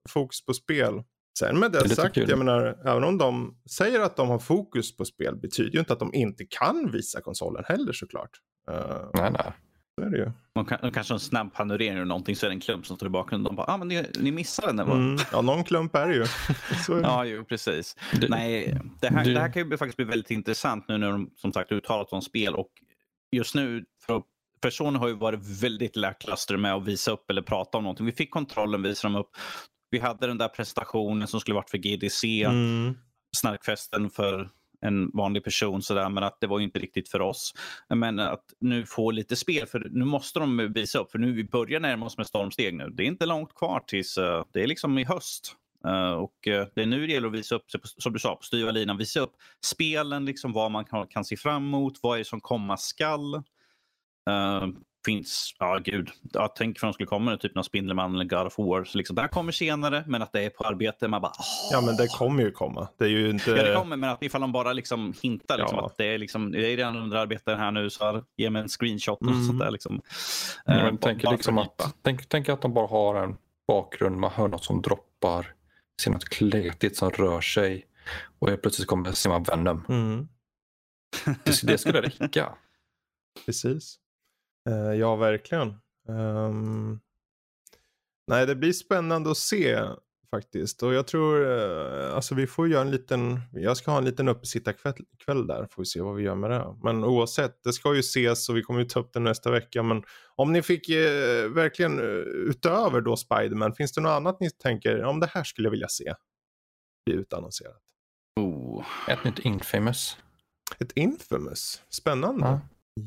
fokus på spel. Sen med det, det sagt, jag menar, även om de säger att de har fokus på spel betyder ju inte att de inte kan visa konsolen heller såklart. Uh, nej, nej. Så är det ju. De, kan, de kanske har en snabb panorering eller någonting så är det en klump som står i bakgrunden. De bara, ah, men ni, ni missade den. Mm, ja, någon klump är det ju. *laughs* så är det. ja, jo, precis. Du, Nej, det här, du... det här kan ju faktiskt bli väldigt intressant nu när de som sagt uttalat om spel och just nu för personer har ju varit väldigt lackluster med att visa upp eller prata om någonting. Vi fick kontrollen, visade dem upp. Vi hade den där presentationen som skulle varit för GDC, mm. Snarkfesten för en vanlig person sådär, men att det var inte riktigt för oss. Men att nu få lite spel, för nu måste de visa upp, för nu vi börjar närma oss med stormsteg nu. Det är inte långt kvar tills, uh, det är liksom i höst. Uh, och uh, det är nu det gäller att visa upp sig, på, som du sa, på styva linan, visa upp spelen, liksom vad man kan, kan se fram emot, vad är det som komma skall finns, ja gud, jag tänker för att de skulle komma typ någon Spindelman eller God of War. Så liksom, det här kommer senare, men att det är på arbete. Man bara, Åh! Ja, men det kommer ju komma. Det är ju inte... Ja, det kommer, men att ifall de bara liksom hintar liksom, ja. att det är, liksom, det är redan under arbete här nu, så ge mig en screenshot och mm. sånt där. Liksom. Ja, uh, tänk, liksom att, tänk, tänk att de bara har en bakgrund, man hör något som droppar, ser något kletigt som rör sig och helt plötsligt kommer ser man Venom. Mm. Det, det skulle räcka. *laughs* Precis. Uh, ja, verkligen. Um, nej, det blir spännande att se faktiskt. Och jag tror, uh, alltså vi får göra en liten, jag ska ha en liten uppesittarkväll kväll där, får vi se vad vi gör med det. Men oavsett, det ska ju ses och vi kommer ju ta upp det nästa vecka. Men om ni fick uh, verkligen utöver då Spiderman, finns det något annat ni tänker, om det här skulle jag vilja se bli utannonserat? Oh. Ett nytt Infamous. Ett Infamous? Spännande. Ja.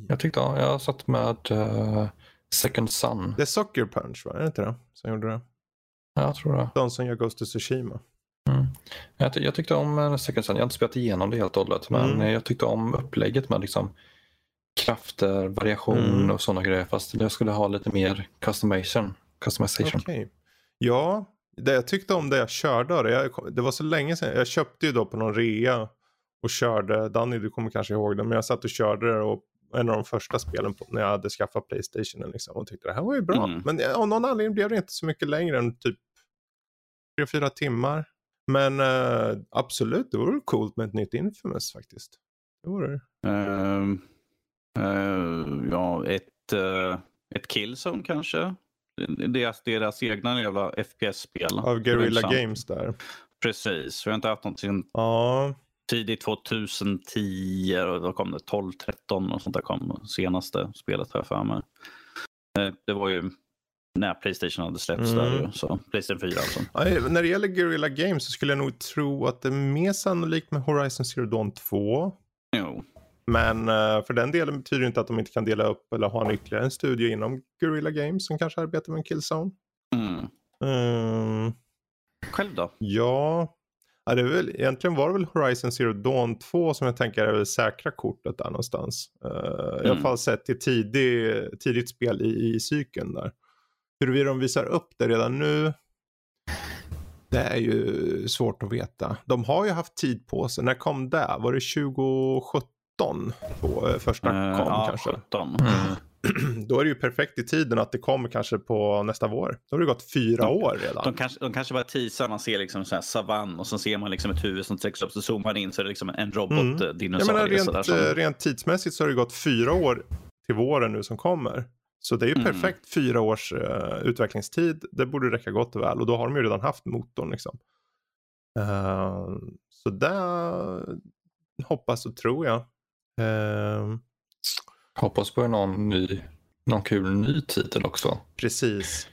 Jag tyckte, ja, jag satt med uh, Second Sun. Det är Sucker Punch va? Är det inte det? Som gjorde det? Ja, jag tror det. De som gör Ghost of Tsushima. Mm. Jag, ty jag, tyckte om uh, Second Sun. Jag har inte spelat igenom det helt och hållet. Men mm. jag tyckte om upplägget med liksom krafter, variation mm. och sådana grejer. Fast jag skulle ha lite mer customization. customization. Okay. Ja, det jag tyckte om det jag körde det. Jag, det var så länge sedan. Jag köpte ju då på någon rea och körde. Danny du kommer kanske ihåg det. Men jag satt och körde det och en av de första spelen på, när jag hade skaffat Playstation liksom, och tyckte det här var ju bra. Mm. Men av någon anledning blev det inte så mycket längre än typ 3-4 timmar. Men eh, absolut, det vore coolt med ett nytt Infamous faktiskt. Det vore det. Ehm, eh, ja, ett, uh, ett Killzone kanske. Deras, deras egna jävla FPS-spel. Av Guerrilla. Games där. Precis. Vi har inte haft sedan Ja, tidigt 2010. Och då kom det 12-13 och sånt där kom senaste spelet här för mig. Eh, Det var ju när Playstation hade släppts Mm. där. Så Playstation 4 alltså. Ja, När det gäller Guerrilla Games så skulle jag nog tro att det är mer sannolikt med Horizon Zero Dawn 2. Jo. Men eh, för den delen betyder det inte att de inte kan dela upp eller ha en ytterligare en studio inom Guerrilla Games som kanske arbetar med en Killzone. Mm. Mm, Själv då? ja, ja det är väl, egentligen var det väl Horizon Zero Dawn 2 som jag tänker är det säkra kortet där någonstans. Eh, I alla Mm. fall sett till tidig, tidigt spel i, i cykeln där. Huruvida de visar upp det redan nu, det är ju svårt att veta. De har ju haft tid på sig. När kom det? Var det 2017? På, eh, första Eh, kom ja, kanske. 17. *clears throat* Då är det ju perfekt i tiden att det kommer kanske på nästa vår. Då har det gått fyra De- år redan. De kanske, de kanske bara teasar, man ser liksom så här savann och så ser man liksom ett huvud som sträcks upp, så zoomar man in så är det liksom en Mm. Robotdinosaurie. menar sådär rent, som- eh, rent tidsmässigt så har det gått fyra år till våren nu som kommer. Så det är ju Mm. perfekt fyra års eh, utvecklingstid. Det borde räcka gott och väl och då har de ju redan haft motorn liksom. Eh, så där hoppas och tror jag. Eh, Hoppas på någon, ny, någon kul ny titel också. precis.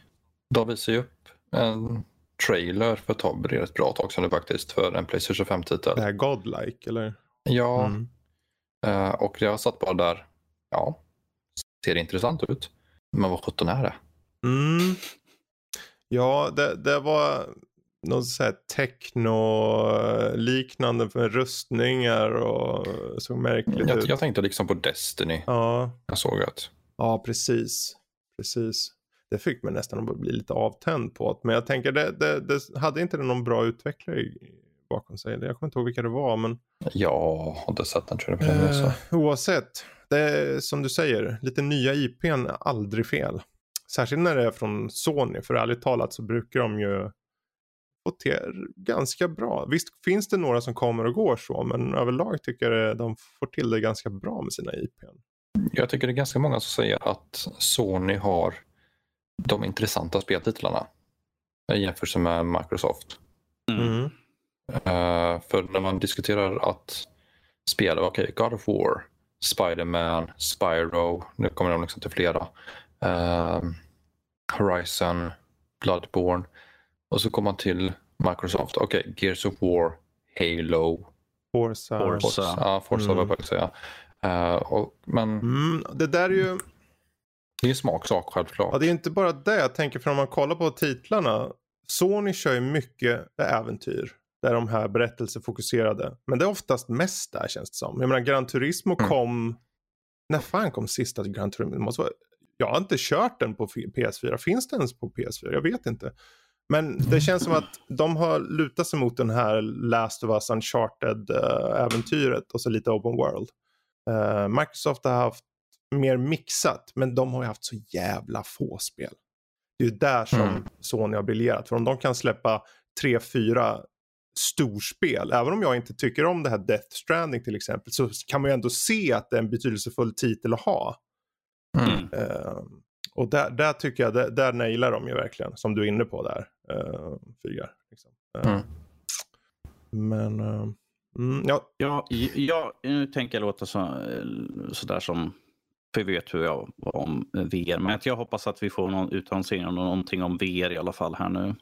De visar ju upp en trailer för tag, det är ett bra tag sedan nu faktiskt, för en Playstation 5-titel. Det här Godlike eller? Ja, Mm. eh, och jag satt bara där. Ja, ser intressant ut. Men vad sjutton är det? Mm. Ja, det, det var något så här techno-liknande med rustningar och såg märkligt Jag, ut. jag tänkte liksom på Destiny. Ja, Jag såg att ja, precis. Precis. Det fick mig nästan att bli lite avtänd på. det. Men jag tänker, det, det, det hade inte det någon bra utvecklare bakom sig? Jag kommer inte ihåg vilka det var, men jag har inte sett den länge. så. eh, oavsett. Det är som du säger, lite nya IPn är aldrig fel. Särskilt när det är från Sony, för ärligt talat så brukar de ju få till ganska bra. Visst finns det några som kommer och går så, men överlag tycker jag de får till det ganska bra med sina IPn. Jag tycker det är ganska många som säger att Sony har de intressanta speltitlarna i jämförelse med Microsoft. Mm. Eh, för när man diskuterar att spela, okej, God of War, Spider-Man, Spyro, nu kommer de liksom till flera. Eh, Horizon, Bloodborne. Och så kommer man till Microsoft, okej, Gears of War, Halo, Forza. Forza. Forza, ja, Forza Mm. var jag säga. Eh, och, men Mm, det där är ju, det är ju smaksak självklart. ja det är inte bara det jag tänker, för om man kollar på titlarna. Sony kör ju mycket äventyr. Där de här berättelsefokuserade. Men det är oftast mest där känns det som. Jag menar Gran Turismo Mm. kom, när fan kom sista Gran Turismo? Det måste vara, jag har inte kört den på PS4. Finns det ens på PS4? Jag vet inte. Men det känns som att de har lutat sig mot den här Last of Us Uncharted-äventyret och så lite Open World. Eh, Microsoft har haft mer mixat, men de har ju haft så jävla få spel. Det är ju där som Mm. Sony har briljerat. För om de kan släppa tre, fyra storspel, även om jag inte tycker om det här Death Stranding till exempel, så kan man ju ändå se att det är en betydelsefull titel att ha. Mm. Eh, och där, där tycker jag, där, där nailar de ju verkligen, som du är inne på där, uh, Fygar. Liksom. Eh, Mm. Men, eh, mm, ja, Ja, ja, nu tänker jag låta så, sådär som, för vi vet hur jag var om VR, men jag hoppas att vi får någon utannonsering om någonting om VR i alla fall här nu.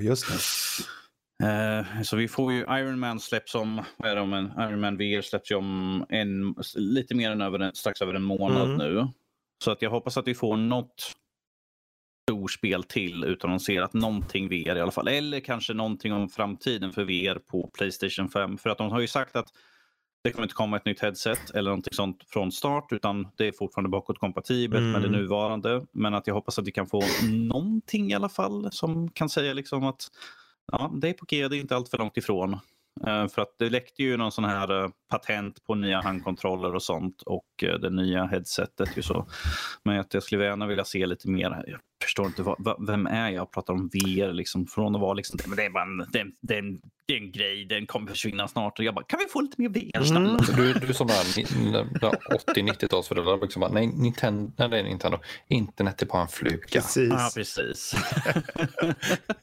just det. Eh, så vi får ju Iron Man släpps om, vad är det om en, Iron Man VR släpps ju om en, lite mer än över en, strax över en månad Mm. nu. Så att jag hoppas att vi får något storspel till utannonserat, någonting VR i alla fall. Eller kanske någonting om framtiden för VR på Playstation 5. För att de har ju sagt att det kommer inte komma ett nytt headset eller någonting sånt från start utan det är fortfarande bakåtkompatibelt mm. med det mm. nuvarande. Men att jag hoppas att vi kan få någonting i alla fall som kan säga liksom att ja, det är på G, det är inte allt för långt ifrån. Uh, för att det läckte ju någon sån här uh, patent på nya handkontroller och sånt och uh, det nya headsetet. Ju så. Men att jag skulle gärna vilja se lite mer. Jag förstår inte, vad, vem är jag? pratar om VR liksom, från att vara liksom, det är bara en, det, det, är en, det är en grej, den kommer försvinna snart. Och jag bara, kan vi få lite mer VR mm. Du, du är som 80-90-talsföräldrar. Liksom, nej, Nintendo, nej, det är Nintendo. Internet är bara en fluga. Precis. Ja, precis. *laughs*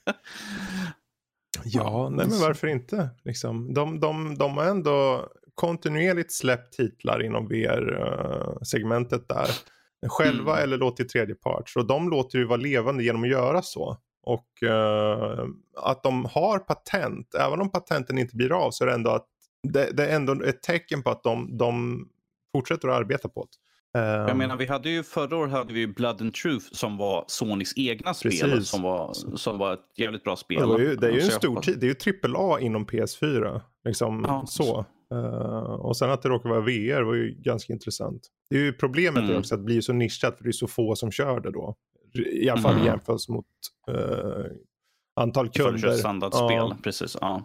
*laughs* Ja, nej men varför inte? Liksom. De, de, de har ändå kontinuerligt släppt titlar inom VR-segmentet där. Själva mm. eller låtit tredje part. Så de låter ju vara levande genom att göra så. Och uh, att de har patent, även om patenten inte blir av så är det ändå, att, det, det är ändå ett tecken på att de, de fortsätter att arbeta på det. Jag ehm. menar, vi hade ju förra året hade vi Blood and Truth som var Sonys egna Precis. spel som var, som var ett jävligt bra spel. Det, ju, det är ju en stor tid, det är ju AAA inom PS4. Liksom ja. så. Uh, och sen att det råkar vara VR var ju ganska intressant. Det är ju problemet mm. också att det blir så nischat för det är så få som kör det då. I alla fall mm. jämfört mot uh, antal kunder. Standardspel, ja. precis. Ja.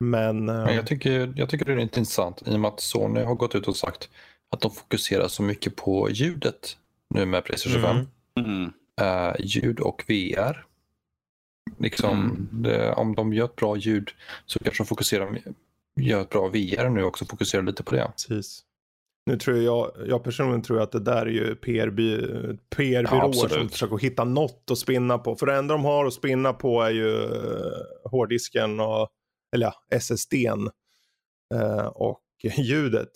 Men, uh... Men jag, tycker, jag tycker det är intressant i och med att Sony har gått ut och sagt att de fokuserar så mycket på ljudet nu med Playstation 5. Mm. Uh, ljud och VR. Liksom, mm. det, om de gör ett bra ljud så kanske de fokuserar, gör ett bra VR nu också, fokuserar lite på det. Precis. Nu tror jag, jag personligen tror att det där är ju PR-byråer PR ja, som försöker hitta något att spinna på. För det enda de har att spinna på är ju uh, hårddisken och, eller ja, SSDn uh, och ljudet.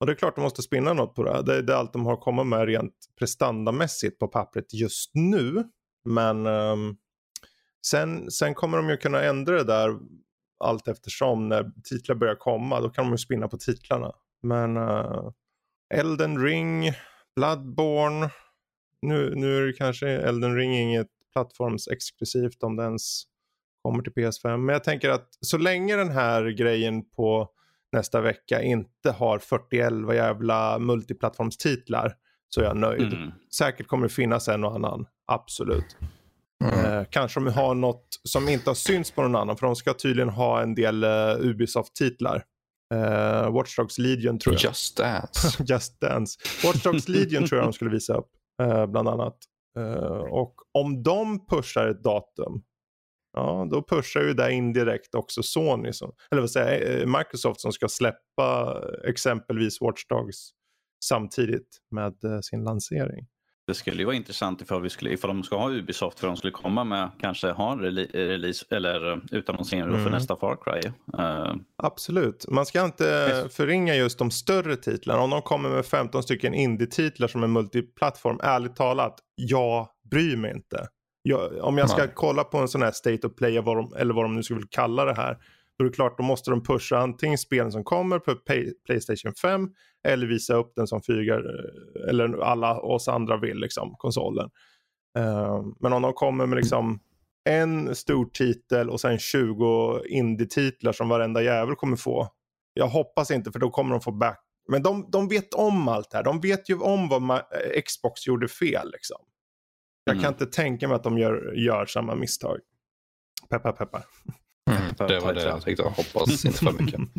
Och det är klart de måste spinna något på det. Det, det är allt de har kommit med rent prestandamässigt på pappret just nu. Men um, sen, sen kommer de ju kunna ändra det där allt eftersom när titlar börjar komma. Då kan de ju spinna på titlarna. Men uh, Elden Ring, Bloodborne. Nu, nu är det kanske Elden Ring inget plattformsexklusivt om det ens kommer till PS5. Men jag tänker att så länge den här grejen på nästa vecka inte har 41 jävla multiplattformstitlar så är jag nöjd. Mm. Säkert kommer det finnas en och annan, absolut. Mm. Eh, kanske de har något som inte har synts på någon annan för de ska tydligen ha en del uh, Ubisoft-titlar. Uh, Watch Dogs Legion tror jag. Just Dance. *laughs* Just Dance. Watch Dogs Legion tror jag de skulle visa upp uh, bland annat. Uh, och om de pushar ett datum Ja, då pushar ju det indirekt också Sony, som, eller vad säger eh, Microsoft som ska släppa exempelvis Watch Dogs samtidigt med eh, sin lansering. Det skulle ju vara intressant ifall, vi skulle, ifall de ska ha Ubisoft för de skulle komma med kanske ha en release eller eh, utannonsering mm. för nästa Far Cry. Uh... Absolut, man ska inte förringa just de större titlarna. Om de kommer med 15 stycken indie-titlar som är multiplattform, ärligt talat, jag bryr mig inte. Jag, om jag ska Nej. kolla på en sån här State of Play vad de, eller vad de nu skulle kalla det här. Då är det klart, då måste de pusha antingen spelen som kommer på Playstation 5 eller visa upp den som fygar, eh, eller alla oss andra vill, liksom, konsolen. Uh, men om de kommer med liksom en stor titel och sen 20 indie-titlar som varenda jävel kommer få. Jag hoppas inte för då kommer de få back. Men de, de vet om allt det här. De vet ju om vad Xbox gjorde fel. Liksom. Jag mm. kan inte tänka mig att de gör, gör samma misstag. Peppar peppar. Mm, det var det jag tänkte. Hoppas inte för mycket. *laughs*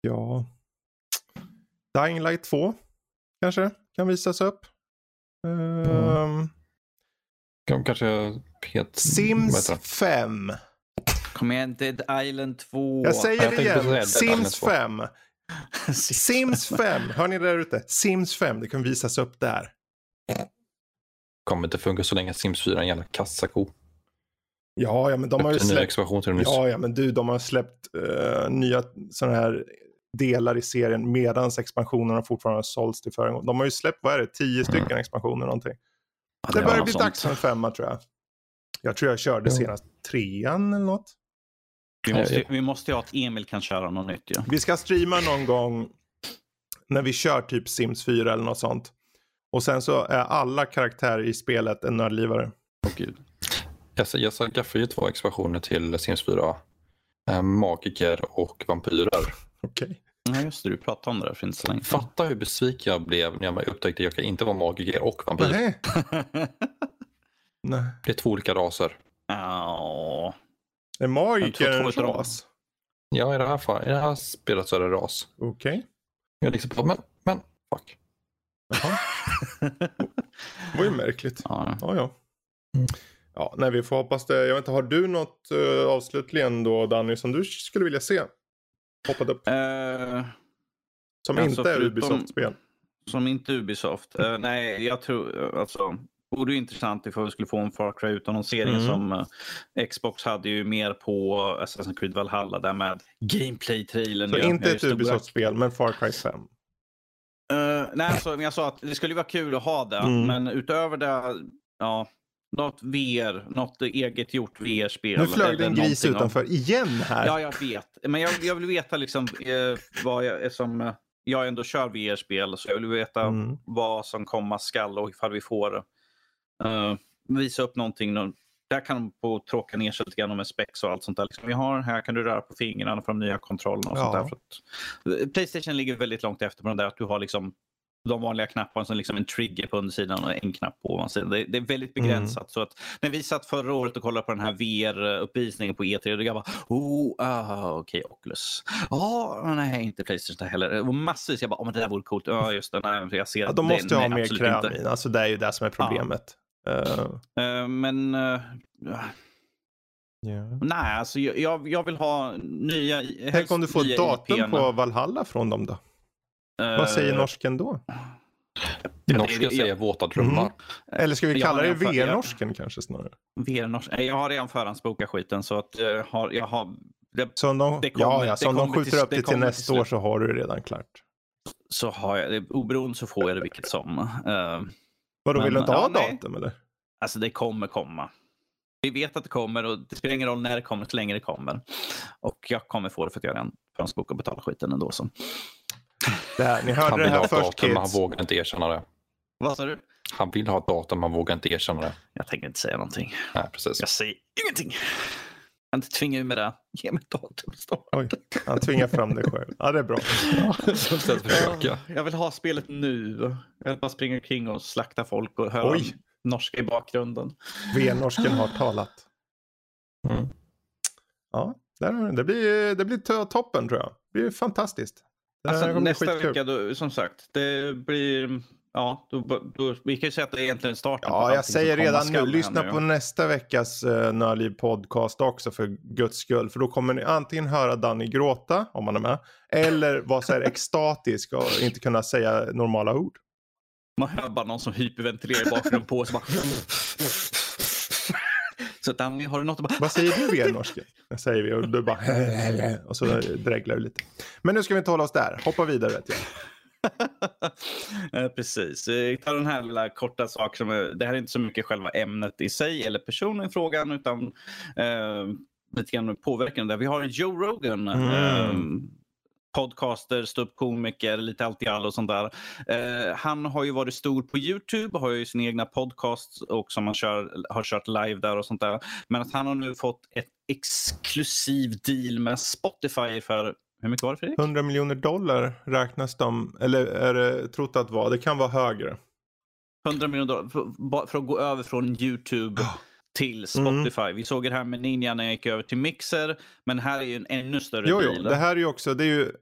ja. Dying Light 2 kanske kan visas upp. Um... Mm. Kanske pet... Sims 5. Kom igen, Dead Island 2. Jag säger det igen. Sims 5. *laughs* Sims 5. Hör ni det där ute? Sims 5. Det kan visas upp där kommer inte funka så länge Sims 4 är en jävla kassako. Ja, ja, men de har ju släppt... till ja, ja, men du, de har släppt uh, nya sådana här delar i serien medan expansionerna fortfarande har sålts till föregående. De har ju släppt, vad är det, tio stycken mm. expansioner någonting. Ja, det, det börjar bli dags för en femma tror jag. Jag tror jag körde mm. senast trean eller något. Vi måste, vi måste ha att Emil kan köra något nytt. Ja. Vi ska streama någon gång när vi kör typ Sims 4 eller något sånt. Och sen så är alla karaktärer i spelet en nördlivare. Oh, gud. Jag, jag skaffade ju två expansioner till Sims 4. eh, magiker och vampyrer. Okej. Ja, just det. Du pratade om det där för inte så länge sedan. Fatta hur besviken jag blev när jag upptäckte att jag kan inte vara magiker och vampyr. Nej. *laughs* Nej. Det är två olika raser. Ja. Är magiker Jag en ras? Ja, i det här, fall, i det här spelet så är det ras. Okej. Jag liksom bara, men, men, fuck. Jaha. *laughs* Det var ju märkligt. ja. Ja, ja. Mm. Ja, nej, vi får hoppas det. Jag vet inte, har du något uh, avslutligen då Danny som du skulle vilja se? Hoppat upp. Eh, Som alltså, inte är Ubisoft-spel. som inte Ubisoft. Eh, nej, jag tror alltså. Vore ju intressant ifall vi skulle få en Far Cry utannonsering Mm. som eh, Xbox hade ju mer på Assassin's Creed Valhalla där med gameplay-trailern. Så inte ett Ubisoft-spel, men Far Cry 5. Eh, nej, alltså, jag sa att det skulle vara kul att ha det, Mm. men utöver det, ja, något VR, något eget gjort VR-spel. Nu flög det en gris utanför igen här. Ja, jag vet. Men jag, jag vill veta liksom eh, vad jag, som eh, jag ändå kör VR-spel, så jag vill veta Mm. vad som komma skall och ifall vi får eh, visa upp någonting. nå- Där kan de få tråka ner sig lite grann med specs och allt sånt där. Liksom, vi har här kan du röra på fingrarna för de nya kontrollerna och sånt Ja. där. Att, eh, Playstation ligger väldigt långt efter på den där att du har liksom de vanliga knapparna som liksom en trigger på undersidan och en knapp på ovansidan. Det, det är väldigt Mm. begränsat. Så att när vi satt förra året och kollade på den här VR-uppvisningen på E3, då jag bara oh, ah, okej, Oculus. Ja, nej, inte Playstation heller. Och massvis, jag bara, oh, men det där vore coolt. Ja, just det, nej, jag ser Ja, de måste ju ha mer kräm inte. Alltså det är ju det som är problemet. Eh, Eh, men eh, ja. nej, alltså jag, jag, jag vill ha nya... Tänk om du får datum på Valhalla från dem då? Eh, Vad säger norsken då? Norska jag- säger våta drömmar. Eller ska vi kalla det VR-norsken kanske snarare? VR-nors- Nej, Jag har redan förhandsbokat skiten så att jag har... Jag har det, Så om de, Det kommer- ja, ja, så om de kommer skjuter till- upp det till till nästa år så har du det redan klart. så har jag det. Oberoende så får jag det vilket som. Eh, Vadå, vill du inte ja, ha nej. datum eller? alltså det kommer komma. Vi vet att det kommer och det spelar ingen roll när det kommer så länge det kommer. Och jag kommer få det för att jag redan förhandsbokat och betalat skiten ändå. Så. Det här, ni Han hörde det vill ha här ett först datum men han vågar inte erkänna det. Vad sa du? Han vill ha ett datum men han vågar inte erkänna det. Jag tänker inte säga någonting. Nej, precis. Jag säger ingenting. Jag kan inte tvinga ur med det. Ge mig datum snart. Oj, han tvingar fram det själv. Ja, det är bra. Försöka. Jag vill ha spelet nu. Jag vill bara springa omkring och slakta folk och höra Oj. norska i bakgrunden. VR-norsken har talat. Mm. Ja, där, det blir, det blir to- toppen tror jag. Det blir fantastiskt. Det Alltså, nästa skitkul. vecka, då, som sagt, det blir... Ja, då, då, vi kan ju säga att det är egentligen starten Ja, jag säger redan nu, lyssna nu. på nästa veckas uh, Nördliv podcast också för guds skull. För då kommer ni antingen höra Danny gråta, om han är med, eller vara så här *laughs* extatisk och inte kunna säga normala ord. Man hör bara någon som hyperventilerar i bakgrunden på bara... Så Danny, har du något att bara... Vad säger du VR-norsken? Det säger vi och du bara *laughs* och så dreglar du lite. Men nu ska vi inte hålla oss där, hoppa vidare vet jag. *laughs* Eh, Precis. Vi tar den här lilla korta saken. Det här är inte så mycket själva ämnet i sig eller personen i frågan utan eh, lite grann påverkan. Där vi har Joe Rogan. Mm. Eh, podcaster, ståuppkomiker, lite allt i allo och sånt där. Eh, han har ju varit stor på Youtube, har ju sin egna podcast och som han kör, har kört live där och sånt där. Men att han har nu fått ett exklusiv deal med Spotify för, hur mycket var det Fredrik? 100 miljoner dollar räknas de, eller är det trott att vara, det kan vara högre. 100 miljoner dollar för, för att gå över från Youtube till Spotify. Vi såg det här med Ninja när jag gick över till Mixer. Men här är ju en ännu större Jo, deal. jo, det här är ju också, det är ju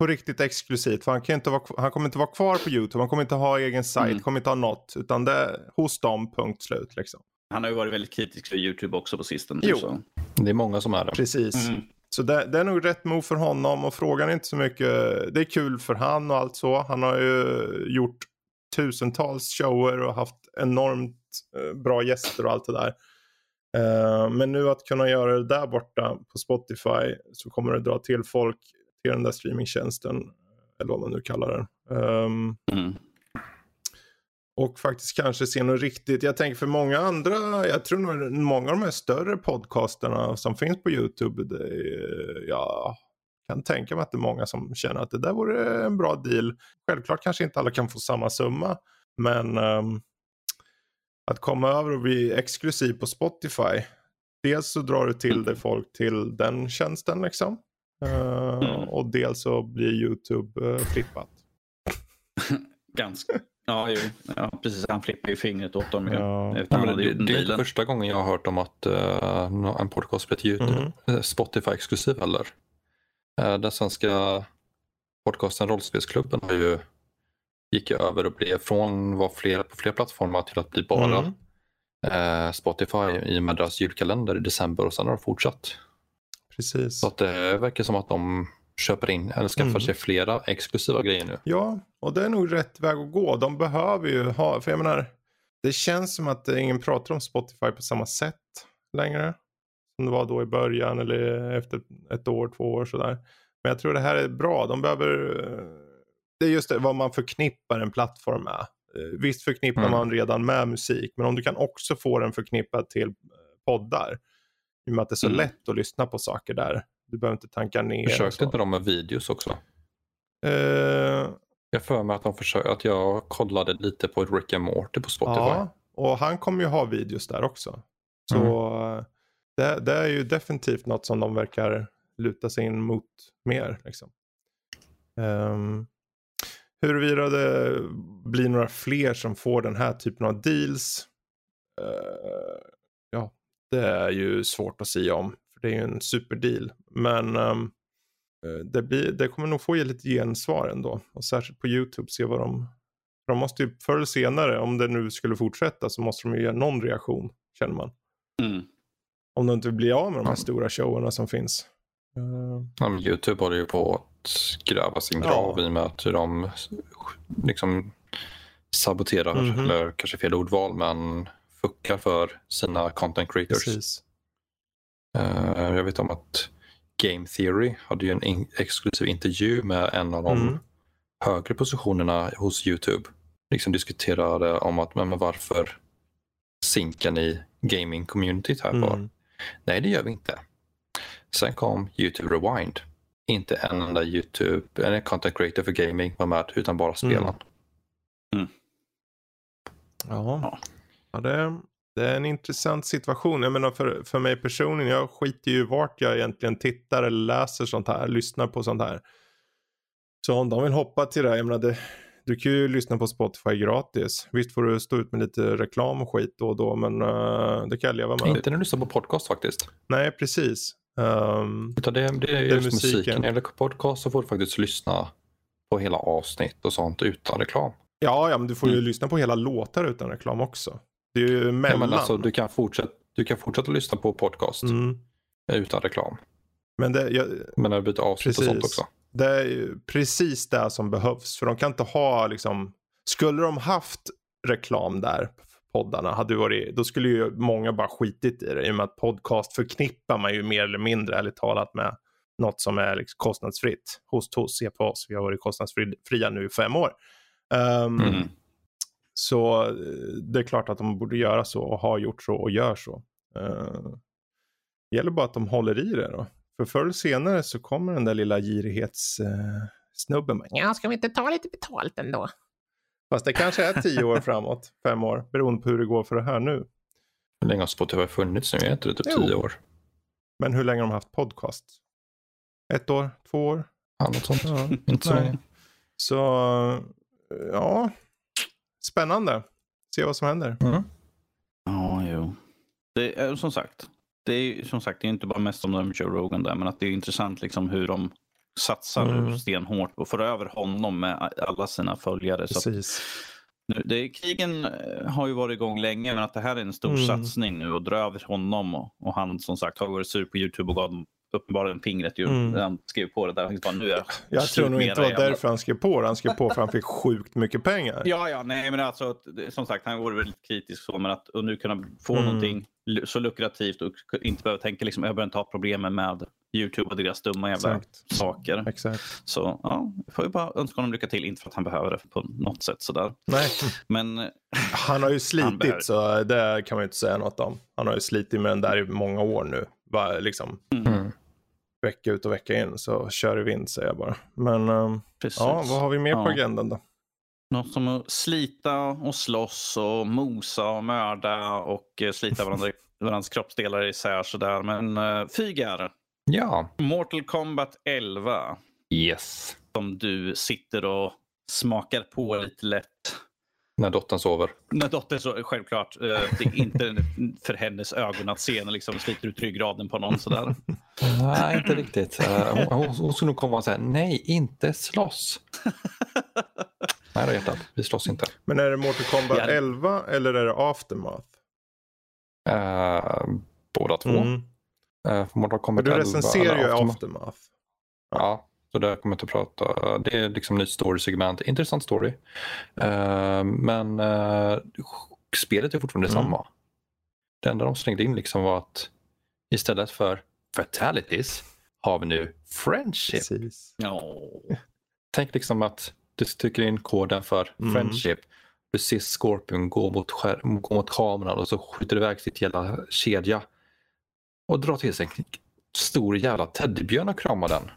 på riktigt exklusivt. För han, kan inte vara, han kommer inte vara kvar på YouTube, han kommer inte ha egen sajt, Mm. kommer inte ha något. Utan det är hos dem, punkt slut liksom. Han har ju varit väldigt kritisk för Youtube också på sistone. Jo. Så. Det är många som är det. Precis. Mm. Så det, det är nog rätt move för honom och frågan är inte så mycket, det är kul för han och allt så. Han har ju gjort tusentals shower och haft enormt eh, bra gäster och allt det där. Eh, men nu att kunna göra det där borta på Spotify så kommer det dra till folk till den där streamingtjänsten. Eller vad man nu kallar den. Ehm, mm och faktiskt kanske se något riktigt. Jag tänker för många andra, jag tror nog många av de här större podcasterna som finns på YouTube. Det är, jag kan tänka mig att det är många som känner att det där vore en bra deal. Självklart kanske inte alla kan få samma summa. Men ehm, att komma över och bli exklusiv på Spotify. dels så drar du till dig folk till den tjänsten liksom. Uh, Mm. Och dels så blir YouTube uh, flippat. *laughs* Ganska. Ja, ju. ja, precis. Han flippar ju fingret åt dem ju. Ja. Utan Ja, det, det är inte första gången jag har hört om att nå- en podcast blir YouTube, Mhm. eh, Spotify-exklusiv heller. Uh, den svenska podcasten Rollspelsklubben har ju gick ju över och blev från var fler, på fler plattformar till att bli bara Mm. eh, Spotify i och med deras julkalender i december och sen har det fortsatt. Precis. Så att det verkar som att de köper in eller skaffar Mm. sig flera exklusiva grejer nu. Ja, och det är nog rätt väg att gå. De behöver ju ha, för jag menar, det känns som att ingen pratar om Spotify på samma sätt längre. Som det var då i början eller efter ett år, två år sådär. Men jag tror det här är bra. De behöver, eh, det är just det, vad man förknippar en plattform med. Eh, Visst förknippar Mm. man redan med musik, men om du kan också få den förknippad till eh, poddar. I och med att det är så Mm. lätt att lyssna på saker där. Du behöver inte tanka ner. Försökte inte de med videos också? Eh, Jag för mig att, de försökte, att jag kollade lite på Rick and Morty på Spotify. Ja, och han kommer ju ha videos där också. Så Mm. det, det är ju definitivt något som de verkar luta sig in mot mer. Liksom. Um, huruvida det blir några fler som får den här typen av deals. eh, ja, det är ju svårt att säga om. För det är ju en superdeal. Men eh, det, blir, det kommer nog få lite gensvar ändå. Och särskilt på YouTube se vad de de måste ju förr eller senare, om det nu skulle fortsätta, så måste de ju göra någon reaktion, känner man. Mm. Om de inte blir av med de här Ja. stora showerna som finns. Eh, Ja, men Youtube håller ju på att gräva sin Ja. grav i och med att hur de liksom saboterar, Mhm. eller kanske fel ordval, men fuckar för sina content creators. precis. Eh, jag vet om att Game Theory hade ju en in- exklusiv intervju med en av de Mm. högre positionerna hos Youtube. Liksom diskuterade om att men, varför sinkar ni gaming-communityt här? Mm. Nej, det gör vi inte. Sen kom YouTube Rewind. Inte en enda YouTube, eller content creator för gaming var med, utan bara spelen. Mm. Ja, Ja. ja det, det är en intressant situation. Jag menar för, för mig personligen, jag skiter ju vart jag egentligen tittar eller läser sånt här, lyssnar på sånt här. Så om de vill hoppa till det här, jag menar det, du kan ju lyssna på Spotify gratis. Visst får du stå ut med lite reklam och skit då och då, men eh, det kan jag leva med. Inte när du lyssnar på podcast faktiskt. Nej, precis. Ehm, Utan det, det är är just musiken. musiken. Eller podcast så får du faktiskt lyssna på hela avsnitt och sånt utan reklam. ja, ja, men du får ju Mm. lyssna på hela låtar utan reklam också. Det är ju Ja, mellan. men alltså, du, kan fortsätta, du kan fortsätta lyssna på podcast mm. utan reklam. Men det, jag, Men när du byter avsnitt och sånt Precis. också. det är precis det som behövs. För de kan inte ha liksom, skulle de haft reklam där, poddarna, hade varit, då skulle ju många bara skitit i det. I och med att podcast förknippar man ju mer eller mindre, ärligt talat, med något som är liksom kostnadsfritt. Host hos, se på oss, vi har varit kostnadsfria nu i fem år. Ehm, Mm. Så eh, det är klart att de borde göra så och har gjort så och gör så. Uh, gäller bara att de håller i det då. För förr eller senare så kommer den där lilla girighetssnubben. Uh, ja, ska vi inte ta lite betalt ändå? Fast det kanske är tio år framåt, *laughs* fem år, beroende på hur det går för det här nu. Hur länge har Spotify funnits nu? Är det typ tio år? Men hur länge har de haft podcast? Ett år? Två år? Ja, något sånt. Ja. *laughs* Inte så länge. Så, ja, spännande. Se vad som händer. Mm. Ja, jo. Det är som sagt. Det är som sagt det är inte bara mest om de Joe Rogan där, men att det är intressant liksom hur de satsar Mm. stenhårt och får över honom med alla sina följare. Så att Precis. nu, det, krigen eh, har ju varit igång länge, men att det här är en stor Mm. satsning nu och dra över honom och, och han som sagt har varit sur på YouTube och gav dem uppenbarligen fingret ju. Mm. Han skrev på det där. Han bara, nu är jag tror nog inte det var därför han skrev på det. Han skrev på för han fick sjukt mycket pengar. Ja, ja, nej, men alltså som sagt, han vore väldigt kritisk så, men att nu kunna få Mm. någonting så lukrativt och inte behöva tänka liksom, jag behöver inte ha problemen med YouTube och deras dumma jävla Exakt. saker. Exakt. Så ja, får vi bara önska honom lycka till, inte för att han behöver det på något sätt sådär. Nej, Men han har ju *laughs* slitit så det kan man ju inte säga något om. Han har ju slitit med den där i många år nu. Bara, liksom, Mm. vecka ut och vecka in så kör i vind säger jag bara. Men precis. ja, vad har vi mer på Ja. agendan då? Något som att slita och slåss och mosa och mörda och eh, slita varandra *laughs* varandras kroppsdelar isär sådär. Men uh, Fygar, Ja. Mortal Kombat 11 Yes. som du sitter och smakar på lite lätt. När dottern sover. När dottern så självklart, eh, det är inte för hennes ögon att se när liksom sliter ut ryggraden på någon sådär. Nej, inte riktigt. Eh, Hon, hon, skulle nog komma och säga nej, inte slåss. Nej då hjärtat, vi slåss inte. Men är det Mortal Kombat Ja. 11 eller är det Aftermath? Uh, båda två. Mm. Uh, Mortal Kombat Du 11, recenserar ju Aftermath. Aftermath. Ja, så där kommer jag inte att prata. Det är liksom nytt story-segment. Intressant story. Eh, men eh, spelet är fortfarande Mm. samma. Det enda de slängde in liksom var att istället för fatalities har vi nu friendship. Precis. Ja. *laughs* Tänk liksom att du trycker in koden för Mm. friendship. Du ser Scorpion gå mot, skär, gå mot kameran och så skjuter du iväg sitt jävla kedja. Och drar till sig en stor jävla teddybjörn och kramar den.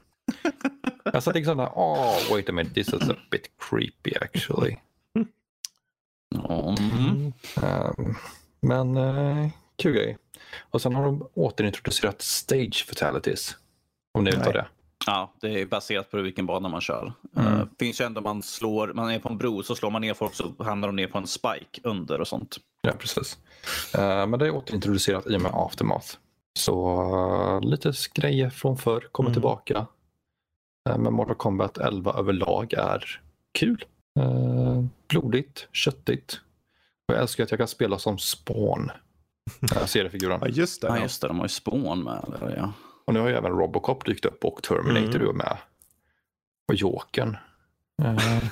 Jag satt liksom där, oh wait a minute, this is a bit creepy actually. Mm. Um, men uh, kul grej. Och sen har de återintroducerat stage fatalities. Om ni vet vad det är. Ja, det är baserat på vilken bana man kör. Mm. Uh, finns ju ändå man slår, man är på en bro så slår man ner folk så hamnar de ner på en spike under och sånt. Ja, precis. Eh, men det är återintroducerat i och med Aftermath. Så eh, lite grejer från förr kommer Mm. tillbaka. Uh, men Mortal Kombat 11 överlag är kul. Eh, blodigt, köttigt. Och jag älskar att jag kan spela som Spawn. Uh, *laughs* seriefiguren. Ja, just det. Ja, Ja, just det. De har ju spån med. Där, ja. Och nu har ju även Robocop dykt upp och Terminator Mm. är med. Och Jokern. Eh, *laughs*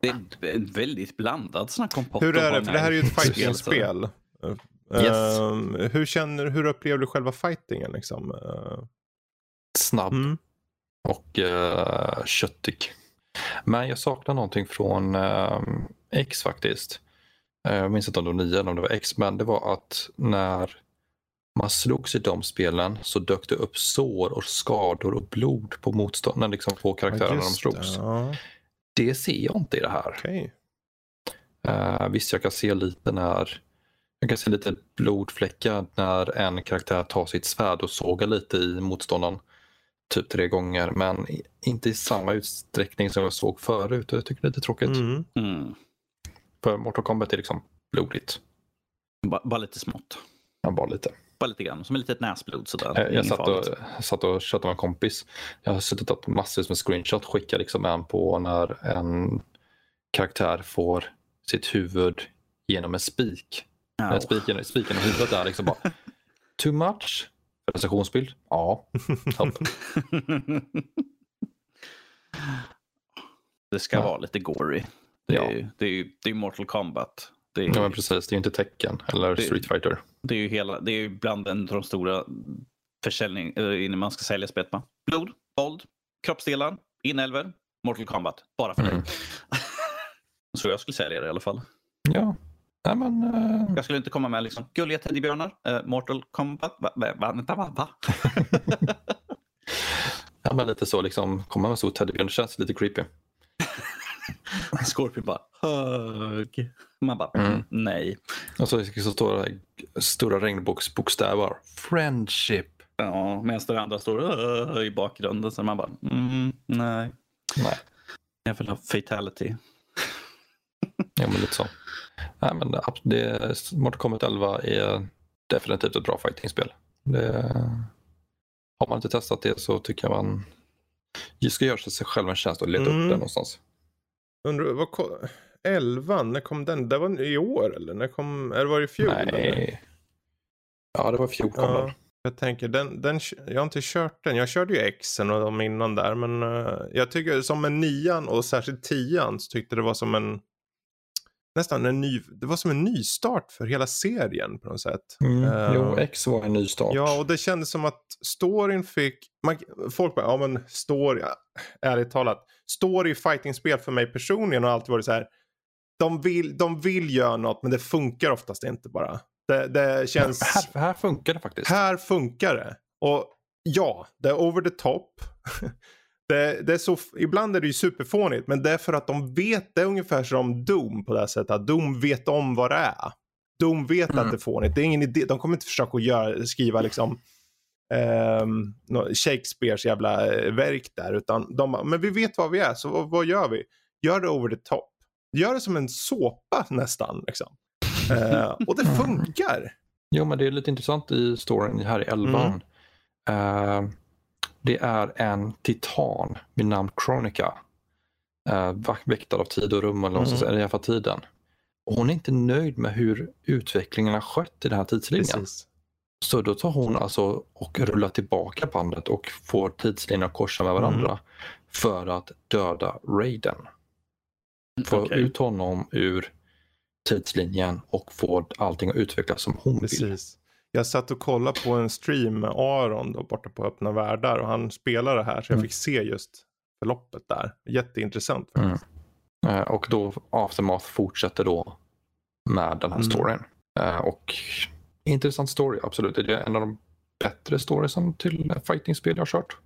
Det är en väldigt blandad sån här kompott. Hur är det? För det här är ju ett fighting-spel. Yes. Ehm, hur, känner, hur upplever du själva fightingen? Liksom? Eh, snabb. mm. Och uh, köttig. Men jag saknar någonting från eh, X faktiskt. Eh, jag minns inte om det var 9 eller om det var X, men det var att när man slogs i de spelen så dök det upp sår och skador och blod på motståndaren, liksom på karaktärerna när de slogs. det. Ja, Det ser jag inte i det här. okej. Uh, visst, jag kan se lite när jag kan se lite blodfläckar när en karaktär tar sitt svärd och sågar lite i motståndaren. Typ tre gånger, men inte i samma utsträckning som jag såg förut. Jag tycker det är lite tråkigt. Mm. Mm. För Mortal Kombat är liksom blodigt. Bara, bara lite smått. Ja, bara lite. Bara lite grann. Som ett litet näsblod sådär. Eh, Jag satt och, satt och chattade med en kompis. Jag har suttit och tagit massor med screenshot. Skickar liksom en på när en karaktär får sitt huvud genom en spik. Ja. Spiken, spiken i huvudet är liksom bara *laughs* too much? Recensionsbild? Ja. *laughs* Det ska Ja. vara lite gory. Det är, Ja. det är det är Mortal Kombat. Det är, ja, men precis. Det är ju inte Tekken eller Det- Street Fighter. det är ju hela, det är bland en av de stora försäljning, innan man ska sälja spelet. Blod, våld, kroppsdelar, inälvor, Mortal Kombat. Bara för Mm. dig. *laughs* Så jag skulle sälja det i alla fall. Ja. Nej, men, eh, Jag skulle inte komma med liksom, gulliga teddybjörnar, eh, Mortal Kombat. Va, va, va, vänta, va? va? *laughs* ja, men lite så liksom. Komma med en stor teddybjörn. Det känns lite creepy. *laughs* Scorpion bara hög. Man bara Mm. nej. Och så, så står det här stora regnbågsbokstäver. Friendship. Ja, medan det andra står i bakgrunden. Så man bara mm, nej. Nej, Jag vill ha fatality. ja, men lite så. Nej, men det, Mortal Kombat 11 är definitivt ett bra fightingspel. Det, har man inte testat det så tycker jag man ska göra sig själv en tjänst och leta Mm. upp det någonstans. Undrar, vad kom, 11, när kom den? Det var i år eller? När kom, eller var det i fjol? Eller? Nej. Ja, det var i fjol kom den. Ja, jag tänker, den, den, jag har inte kört den. Jag körde ju Xen och de innan där. Men eh, jag tycker som en nian och särskilt tian så tyckte det var som en nästan en ny, det var som en nystart för hela serien på något sätt. Mm. Eh, Jo, X var en ny start. Ja, och det kändes som att storyn fick... Man, folk bara, ja men story, ärligt talat. Story fightingspel för mig personligen har alltid varit så här. De vill, de vill göra något men det funkar oftast inte bara. Det, det känns... Här, här funkar det faktiskt. Här funkar det. Och ja, det är over the top. *laughs* det, det är så, ibland är det ju superfånigt men det är för att de vet, det är ungefär som Doom på det här sättet. Att Doom vet om vad det är. De vet Mm. att det är fånigt. Det är ingen idé. De kommer inte försöka göra, skriva liksom nå- Shakespeares jävla eh, verk där. Utan de men vi vet vad vi är, så vad, vad gör vi? Gör det over the top. Gör det som en såpa nästan. Liksom. Eh, och det funkar. Jo, men det är lite intressant i storyn här i elvan. Eh, det är en titan vid namn Chronica. Uh, väktad av tid och rum, eller Mm. säga, i alla fall tiden. Och hon är inte nöjd med hur utvecklingen har skött i den här tidslinjen. Precis. Så då tar hon alltså och rullar tillbaka bandet och får tidslinjen att korsa med Mm. varandra för att döda Raiden. Få Okej. ut honom ur tidslinjen och få allting att utvecklas som hon vill. Jag satt och kollade på en stream med Aron då, borta på öppna världar och han spelade det här så jag Mm. fick se just förloppet där. Jätteintressant. Mm. faktiskt. Eh, Och då Aftermath fortsätter då med den här Mm. storyn. Eh, Och intressant story, absolut. Det är en av de bättre storiesen till fightingspel jag har kört.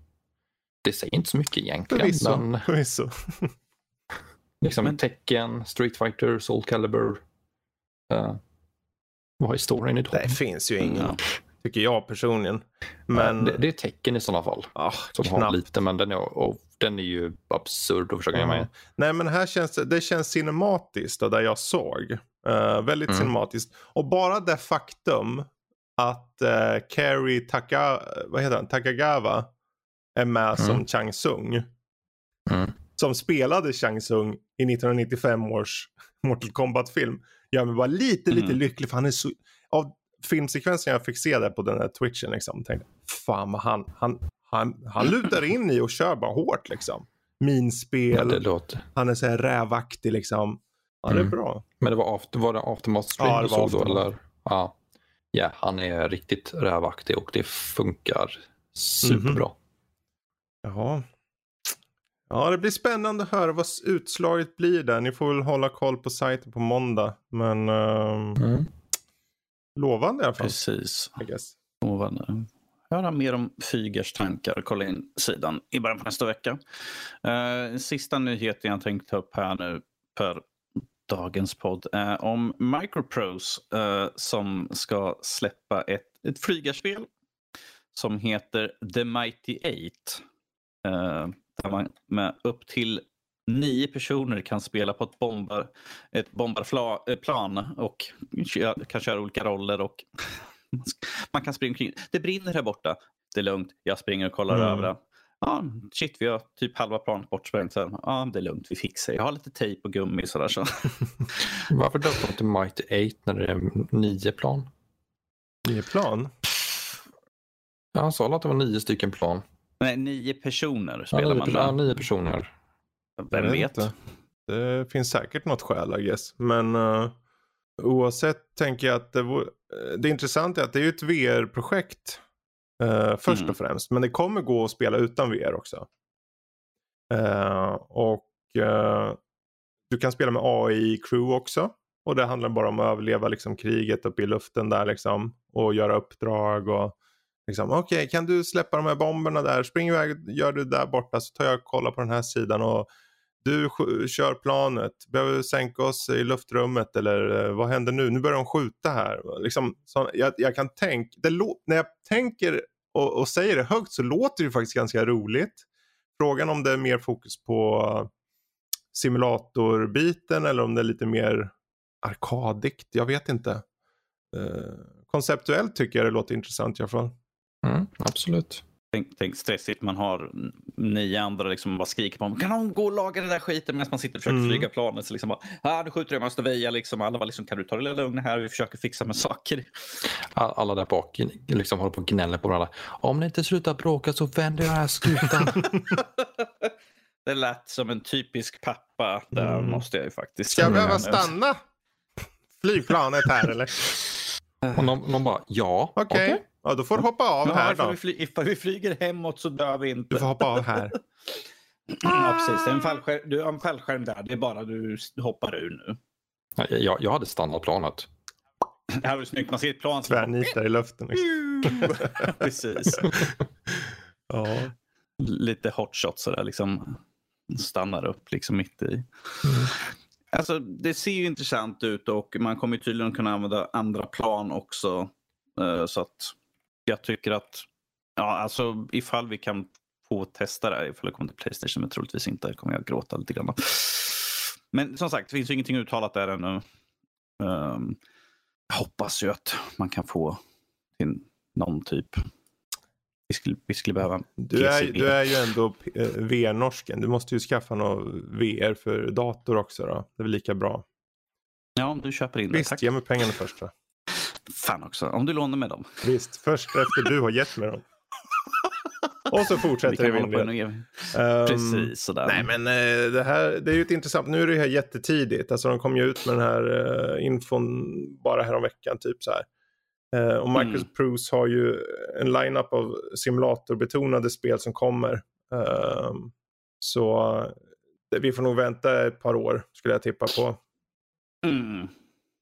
Det säger inte så mycket egentligen, Förvisso. men Förvisso. *laughs* liksom Men- Tekken, Street Fighter, Soul Calibur. Uh, vad är storyn i dem? Det finns ju ingen, Ja. tycker jag personligen. Men det, det är Tekken i sådana fall. ah, Som har knappt. lite, men den är, och den är ju absurd att försöka göra med. Nej men här känns det, det känns cinematiskt då, där jag såg. Eh, väldigt Mm. cinematiskt. Och bara det faktum att uh, Carrie Taka, vad heter han? Takagawa är med som Mm. Chang Sung. Mm. Som spelade Chang Sung i 1995 års *laughs* Mortal Kombat-film. Gör mig bara lite, lite Mm. lycklig för han är så... Av filmsekvensen jag fick se där på den här twitchen liksom. Tänkte, fan vad han, han, han, han lutar in i och kör bara hårt liksom. Ja, Minspel. låter. Han är så här rävaktig liksom. Ja, det är Mm. bra. Men det var, after, var det Aftermath stream Ja, det du såg då? Eller? Ja. ja, han är riktigt rävaktig och det funkar superbra. Mhm. Jaha. Ja, det blir spännande att höra vad utslaget blir där. Ni får väl hålla koll på sajten på måndag. Men ehm, Mm. lovande i alla fall. Precis. I guess. Lovande. Höra mer om Fygers tankar. Kolla in sidan i början på nästa vecka. Uh, sista nyheten jag tänkte ta upp här nu för dagens podd är om Microprose eh, som ska släppa ett, ett flygarspel som heter The Mighty Eight. Eh, där man med upp till nio personer kan spela på ett, bombar, ett bombarplan och kö- kan köra olika roller. och *laughs* Man kan springa omkring. Det brinner här borta. Det är lugnt. Jag springer och kollar Mm. över det. Ja, shit, vi har typ halva planet bortsprängt. Så, Ja, det är lugnt. Vi fixar. Jag har lite tejp och gummi sådär. Så. *laughs* Varför döpte de till Mighty 8 när det är nio plan? Nio plan. Ja, han sa att det var nio stycken plan. Nej, nio personer Ja, spelar nio, man pers- ja, med. nio personer. Vem Jag vet? inte. Det finns säkert något skäl I guess. Men eh, oavsett tänker jag att det, vore, eh, det intressanta är att det är ju ett VR-projekt. eh, först Mm. och främst. Men det kommer gå att spela utan VR också. Eh, och du kan spela med AI-crew också. Och det handlar bara om att överleva liksom, kriget uppe i luften där liksom. Och göra uppdrag och liksom, okej kan du släppa de här bomberna där, spring iväg, gör du där borta så tar jag och kollar på den här sidan och du kör planet, behöver vi sänka oss i luftrummet eller eh, vad händer nu? Nu börjar de skjuta här. Liksom, så, jag, jag kan tänka, det när jag tänker och, och säger det högt så låter det faktiskt ganska roligt. Frågan om det är mer fokus på simulatorbiten eller om det är lite mer arkadigt, jag vet inte. Eh, konceptuellt tycker jag det låter intressant i alla fall. Absolut. Tänk, tänk stressigt, man har nio andra liksom bara skriker på honom. Kan de gå och laga det där skiten medan man sitter och försöker Mm. flyga planet? Så liksom bara, ah, du skjuter jag måste väja liksom. Alla var liksom, kan du ta det lite lugnt här? Vi försöker fixa med saker. All- Alla där bak liksom håller på och gnäller på varandra. Om ni inte slutar bråka så vänder jag den här skutan. *laughs* det lät som en typisk pappa. Där Mm. måste jag ju faktiskt Ska jag behöva nu. stanna flygplanet här eller? och någon, någon bara, ja. Okej, ja, då får du hoppa av Ja, här då. vi fly, *laughs* ifall vi flyger hemåt så dör vi inte. Du får hoppa av här. *laughs* Ja, precis. Det är en fallskärm, du har en fallskärm där. Det är bara du hoppar ur nu. okej. Jag, jag hade stannat planet. Det här var snyggt. Man ser ett plan. Tvärnitar i luften. Liksom. *laughs* precis. Ja. Lite hotshot sådär liksom. Stannar upp liksom mitt i. alltså, det ser ju intressant ut och man kommer tydligen kunna använda andra plan också. Uh, så att jag tycker att, ja alltså ifall vi kan få testa det här, ifall det kommer till Playstation, men troligtvis inte, kommer jag gråta lite grann. Men som sagt, det finns ju ingenting uttalat där ännu. Um, jag hoppas ju att man kan få till någon typ vi skulle, vi skulle behöva du är, du är ju ändå eh, VR-norsken. Du måste ju skaffa något VR för dator också då. Det är väl lika bra. Ja, om du köper in Visst, det. Visst, ge mig pengarna först då. Fan också, om du lånar med dem. Visst, först efter du har gett mig dem. Och så fortsätter vi med um, Precis, sådär. Nej, men uh, det här det är ju ett intressant. Nu är det här jättetidigt. Alltså de kom ju ut med den här uh, infon bara häromveckan, typ så här. Uh, och Microsoft mm. Prus har ju en lineup av simulatorbetonade spel som kommer. Uh, så uh, vi får nog vänta ett par år skulle jag tippa på. Mm.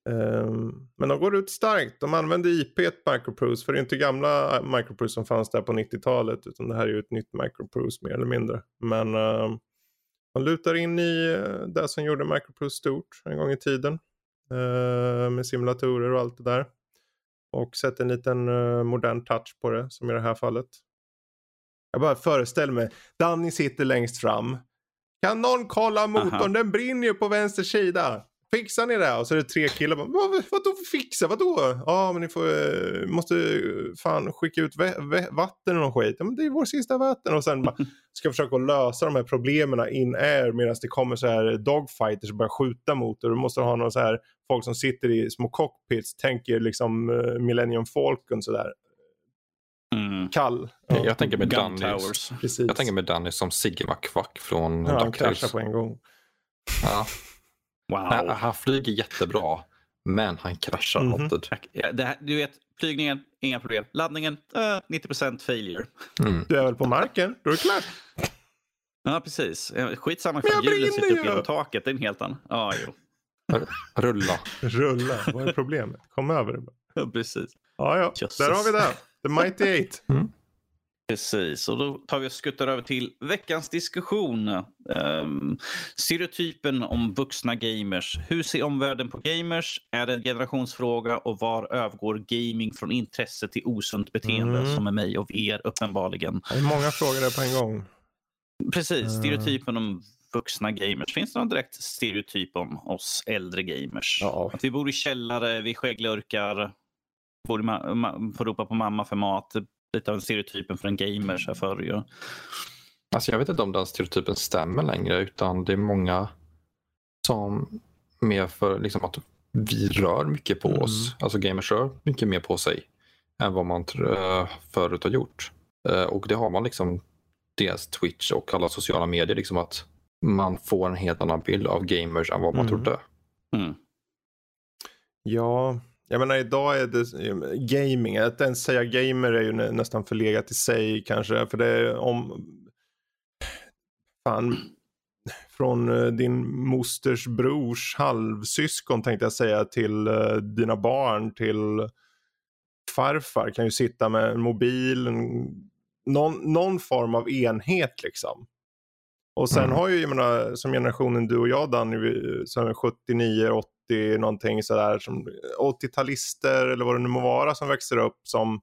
Um, men de går ut starkt. De använder IP Microprose. För det är inte gamla Microprose som fanns där på 90-talet. Utan det här är ju ett nytt Microprose mer eller mindre. Men uh, man lutar in i uh, det som gjorde Microprose stort en gång i tiden. Uh, med simulatorer och allt det där. Och sätter en liten uh, modern touch på det. Som i det här fallet. Jag bara föreställer mig. Danny sitter längst fram. Kan någon kolla motorn? Aha. Den brinner ju på vänster sida. Fixar ni det? Och så är det tre killar. Bara, Vad, vadå fixa? Vadå? Ja, men ni får, eh, måste fan skicka ut vatten och någon skit. Ja, men det är vår sista vatten. Och sen bara, *laughs* ska försöka lösa de här problemen in air medan det kommer så här dogfighters och börjar skjuta mot det. Du måste ha någon så här folk som sitter i små cockpits, tänker liksom uh, Millennium Falcon sådär. Mm. Kall. Ja. Jag tänker med Danny. Jag tänker med Danny som Sigge McQuack från ja, Han kraschar på en gång. Ja. Wow. Han, han flyger jättebra, men han kraschar mm -hmm. alltid. Här, du vet, flygningen, inga problem. Laddningen, uh, eh, 90% failure. Mm. Du är väl på marken, då är det klart. Ja, precis. Skitsamma ifall hjulen sitter upp genom taket, det är en helt annan. Ja, jo. Rulla. Rulla, vad är problemet? Kom över det. Ja, precis. Ja, ja. Där har vi det. The Mighty Eight. Mm. Precis, och då tar vi och skuttar över till veckans diskussion. Um, stereotypen om vuxna gamers. Hur ser omvärlden på gamers? Är det en generationsfråga och var övergår gaming från intresse till osunt beteende mm. som är mig och er uppenbarligen? Det är många frågor där på en gång. Precis, mm. stereotypen om vuxna gamers. Finns det någon direkt stereotyp om oss äldre gamers? Ja. Att vi bor i källare, vi skägglurkar, får ropa på mamma för mat lite av stereotypen för en gamer så förr ju. Alltså jag vet inte om den stereotypen stämmer längre utan det är många som mer för liksom att vi rör mycket på mm. oss. Alltså gamers rör mycket mer på sig än vad man uh, förut har gjort. Uh, och det har man liksom dels Twitch och alla sociala medier. Liksom att man får en helt annan bild av gamers än vad man mm. trodde. Mm. Ja, jag menar idag är det gaming, att ens säga gamer är ju nästan förlegat i sig kanske. För det är om... Fan. Från eh, din mosters brors halvsyskon tänkte jag säga till uh, dina barn till farfar kan ju sitta med en mobil, en, någon, någon form av enhet liksom. Och sen mm. har ju, jag menar, som generationen du och jag Danny, som är 79, 80 80 någonting sådär. 80-talister eller vad det nu må vara som växer upp som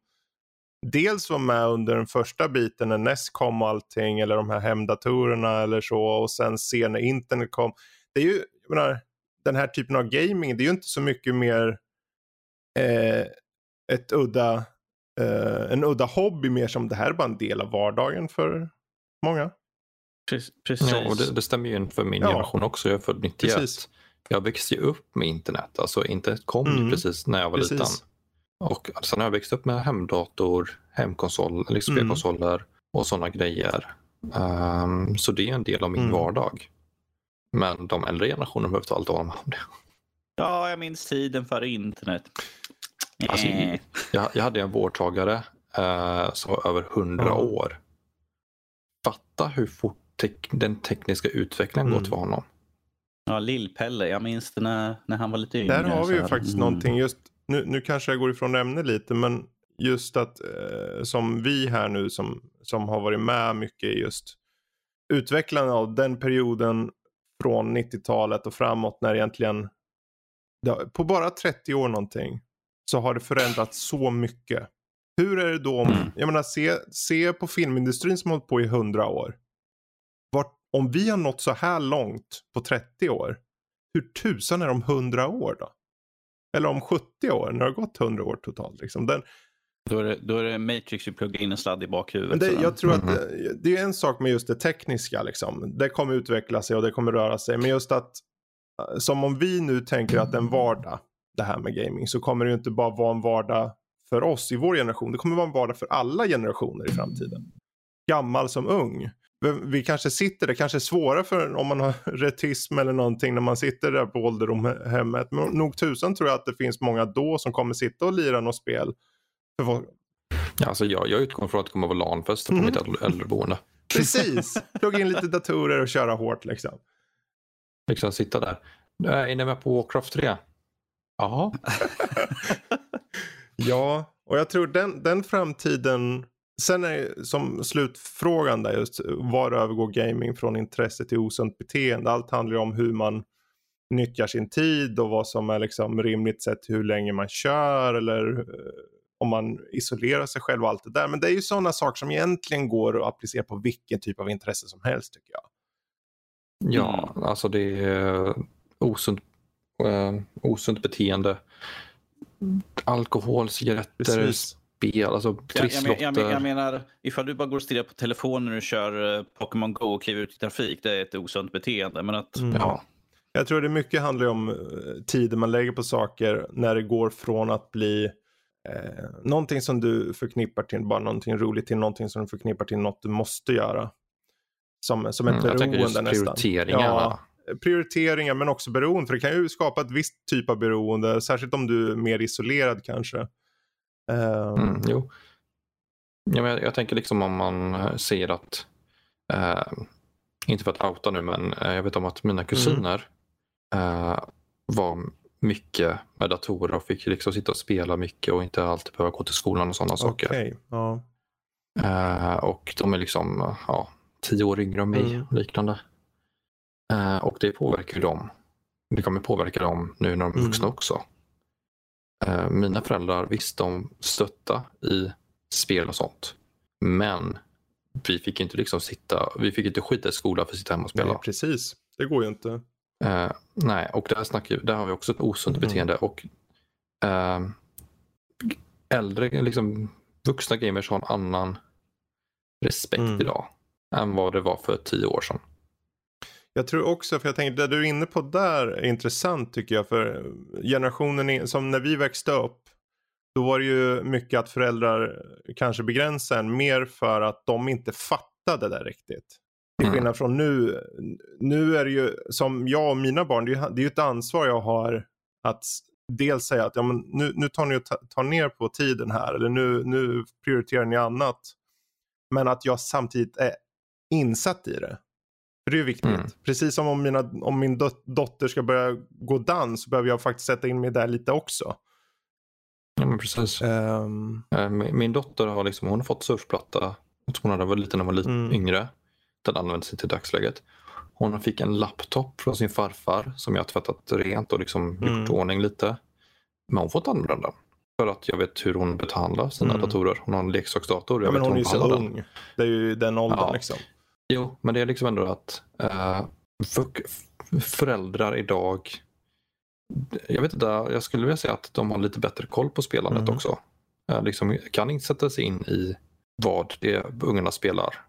dels var med under den första biten när NES kom och allting eller de här hemdatorerna eller så och sen ser när internet kom. Det är ju, jag menar, den här typen av gaming det är ju inte så mycket mer eh, ett udda, eh, en udda hobby mer som det här är bara en del av vardagen för många. Precis. Ja, och det, det stämmer ju in för min ja. generation också. Jag är född 91. Precis. Jag växte ju upp med internet. Alltså internet kom mm. precis när jag var precis. liten. Och sen har jag växt upp med hemdator, hemkonsol, eller spelkonsoler mm. och sådana grejer. Um, så det är en del av min mm. vardag. Men de äldre generationerna behöver ta allt om det. Ja, jag minns tiden före internet. Alltså, äh. jag, jag, hade en vårdtagare uh, som var över hundra mm. år. Fatta hur fort tek den tekniska utvecklingen mm. gått för honom. Ja, Lill-Pelle. Jag minns det när, när han var lite yngre. Där har vi ju faktiskt mm. någonting. Just, nu, nu kanske jag går ifrån ämne lite, men just att eh, som vi här nu som, som har varit med mycket i just utvecklandet av den perioden från 90-talet och framåt när egentligen på bara 30 år någonting så har det förändrats så mycket. Hur är det då om, mm. jag menar se, se på filmindustrin som har hållit på i 100 år. Vart, om vi har nått så här långt på 30 år, hur tusan är det om 100 år då? Eller om 70 år, när det har gått 100 år totalt. Liksom. Den, då är, det, då är det Matrix vi pluggar in en sladd i bakhuvudet. Det, jag tror mm -hmm. att det, det, är en sak med just det tekniska. Liksom. Det kommer utveckla sig och det kommer röra sig. Men just att, som om vi nu tänker att en vardag, det här med gaming, så kommer det inte bara vara en vardag för oss i vår generation. Det kommer vara en vardag för alla generationer i framtiden. Gammal som ung. Vi kanske sitter där, kanske är svårare för om man har *laughs* retism eller någonting när man sitter där på ålderdomshemmet. Men nog tusan tror jag att det finns många då som kommer sitta och lira något spel Ja, alltså jag, jag utgår från att det kommer att vara LAN-fest på mm. mitt äldreboende. *laughs* *laughs* Precis, plugga in lite datorer och köra hårt liksom. Liksom sitta där. Är ni med på Warcraft 3? Jaha. ja, och jag tror den, den framtiden. Sen är som slutfrågan där just var övergår gaming från intresse till osunt beteende. Allt handlar ju om hur man nyttjar sin tid och vad som är liksom rimligt sett hur länge man kör eller eh, om man isolerar sig själv och allt det där. Men det är ju sådana saker som egentligen går att applicera på vilken typ av intresse som helst tycker jag. Ja, mm. alltså det är osunt, äh, osunt beteende. Alkohol, cigaretter, Precis. Spel, alltså trisslotter. Jag, jag, jag, menar, ifall du bara går och stirrar på telefonen när du kör uh, Pokémon Go och kliver ut i trafik, det är ett osunt beteende. Men att, mm. ja. Jag tror det mycket handlar om uh, tiden man lägger på saker när det går från att bli Eh, någonting som du förknippar till bara någonting roligt till någonting som du förknippar till något du måste göra. Som, som ett mm, beroende nästan. Prioriteringar. Ja, prioriteringar men också beroende. För det kan ju skapa ett visst typ av beroende. Särskilt om du är mer isolerad kanske. Um... Mm, jo. Ja, men jag, jag, tänker liksom om man ser att, uh, inte för att outa nu, men uh, jag vet om att mina mm. kusiner mm. uh, var mycket med datorer och fick liksom sitta och spela mycket och inte alltid behöva gå till skolan och sådana saker. Okay. Ja. Uh, och de är liksom ja, tio år yngre än mig mm. liknande. Uh, och det påverkar dem. Det kommer påverka dem nu när de är vuxna mm. också. Uh, mina föräldrar, visst de stötta i spel och sånt. Men vi fick inte liksom sitta, vi fick inte skita i skolan för att sitta hemma och spela. Nej, precis, det går ju inte. Uh, nej, och där, snackar, där har vi också ett osunt mm. beteende. Och uh, äldre, liksom, vuxna gamers har en annan respekt mm. idag än vad det var för tio år sedan. Jag tror också, för jag tänker det du är inne på där är intressant tycker jag. För generationen som när vi växte upp. Då var det ju mycket att föräldrar kanske begränsade en mer för att de inte fattade det riktigt. Till mm. skillnad från nu. Nu är det ju som jag och mina barn, det är, det är ju ett ansvar jag har att dels säga att ja, men nu, nu tar ni och tar ner på tiden här eller nu, nu prioriterar ni annat. Men att jag samtidigt är insatt i det. För det är viktigt. Mm. Precis som om, mina, om min dot dotter ska börja gå dans så behöver jag faktiskt sätta in mig där lite också. Ja men precis. Um... Min, min dotter har liksom, hon har fått surfplatta. Hon hade varit lite när hon var lite mm. yngre. Den används inte i dagsläget. Hon fick en laptop från sin farfar som jag har tvättat rent och liksom mm. gjort ordning lite. Men hon får inte använda den. För att jag vet hur hon behandlar sina mm. datorer. Hon har en leksaksdator. Jag ja, men hon, hon är ju så ung. Den. Det är ju den åldern ja. liksom. Jo, men det är liksom ändå att uh, föräldrar idag jag vet inte, jag skulle vilja säga att de har lite bättre koll på spelandet mm. också. Uh, liksom, kan inte sätta sig in i vad det ungarna spelar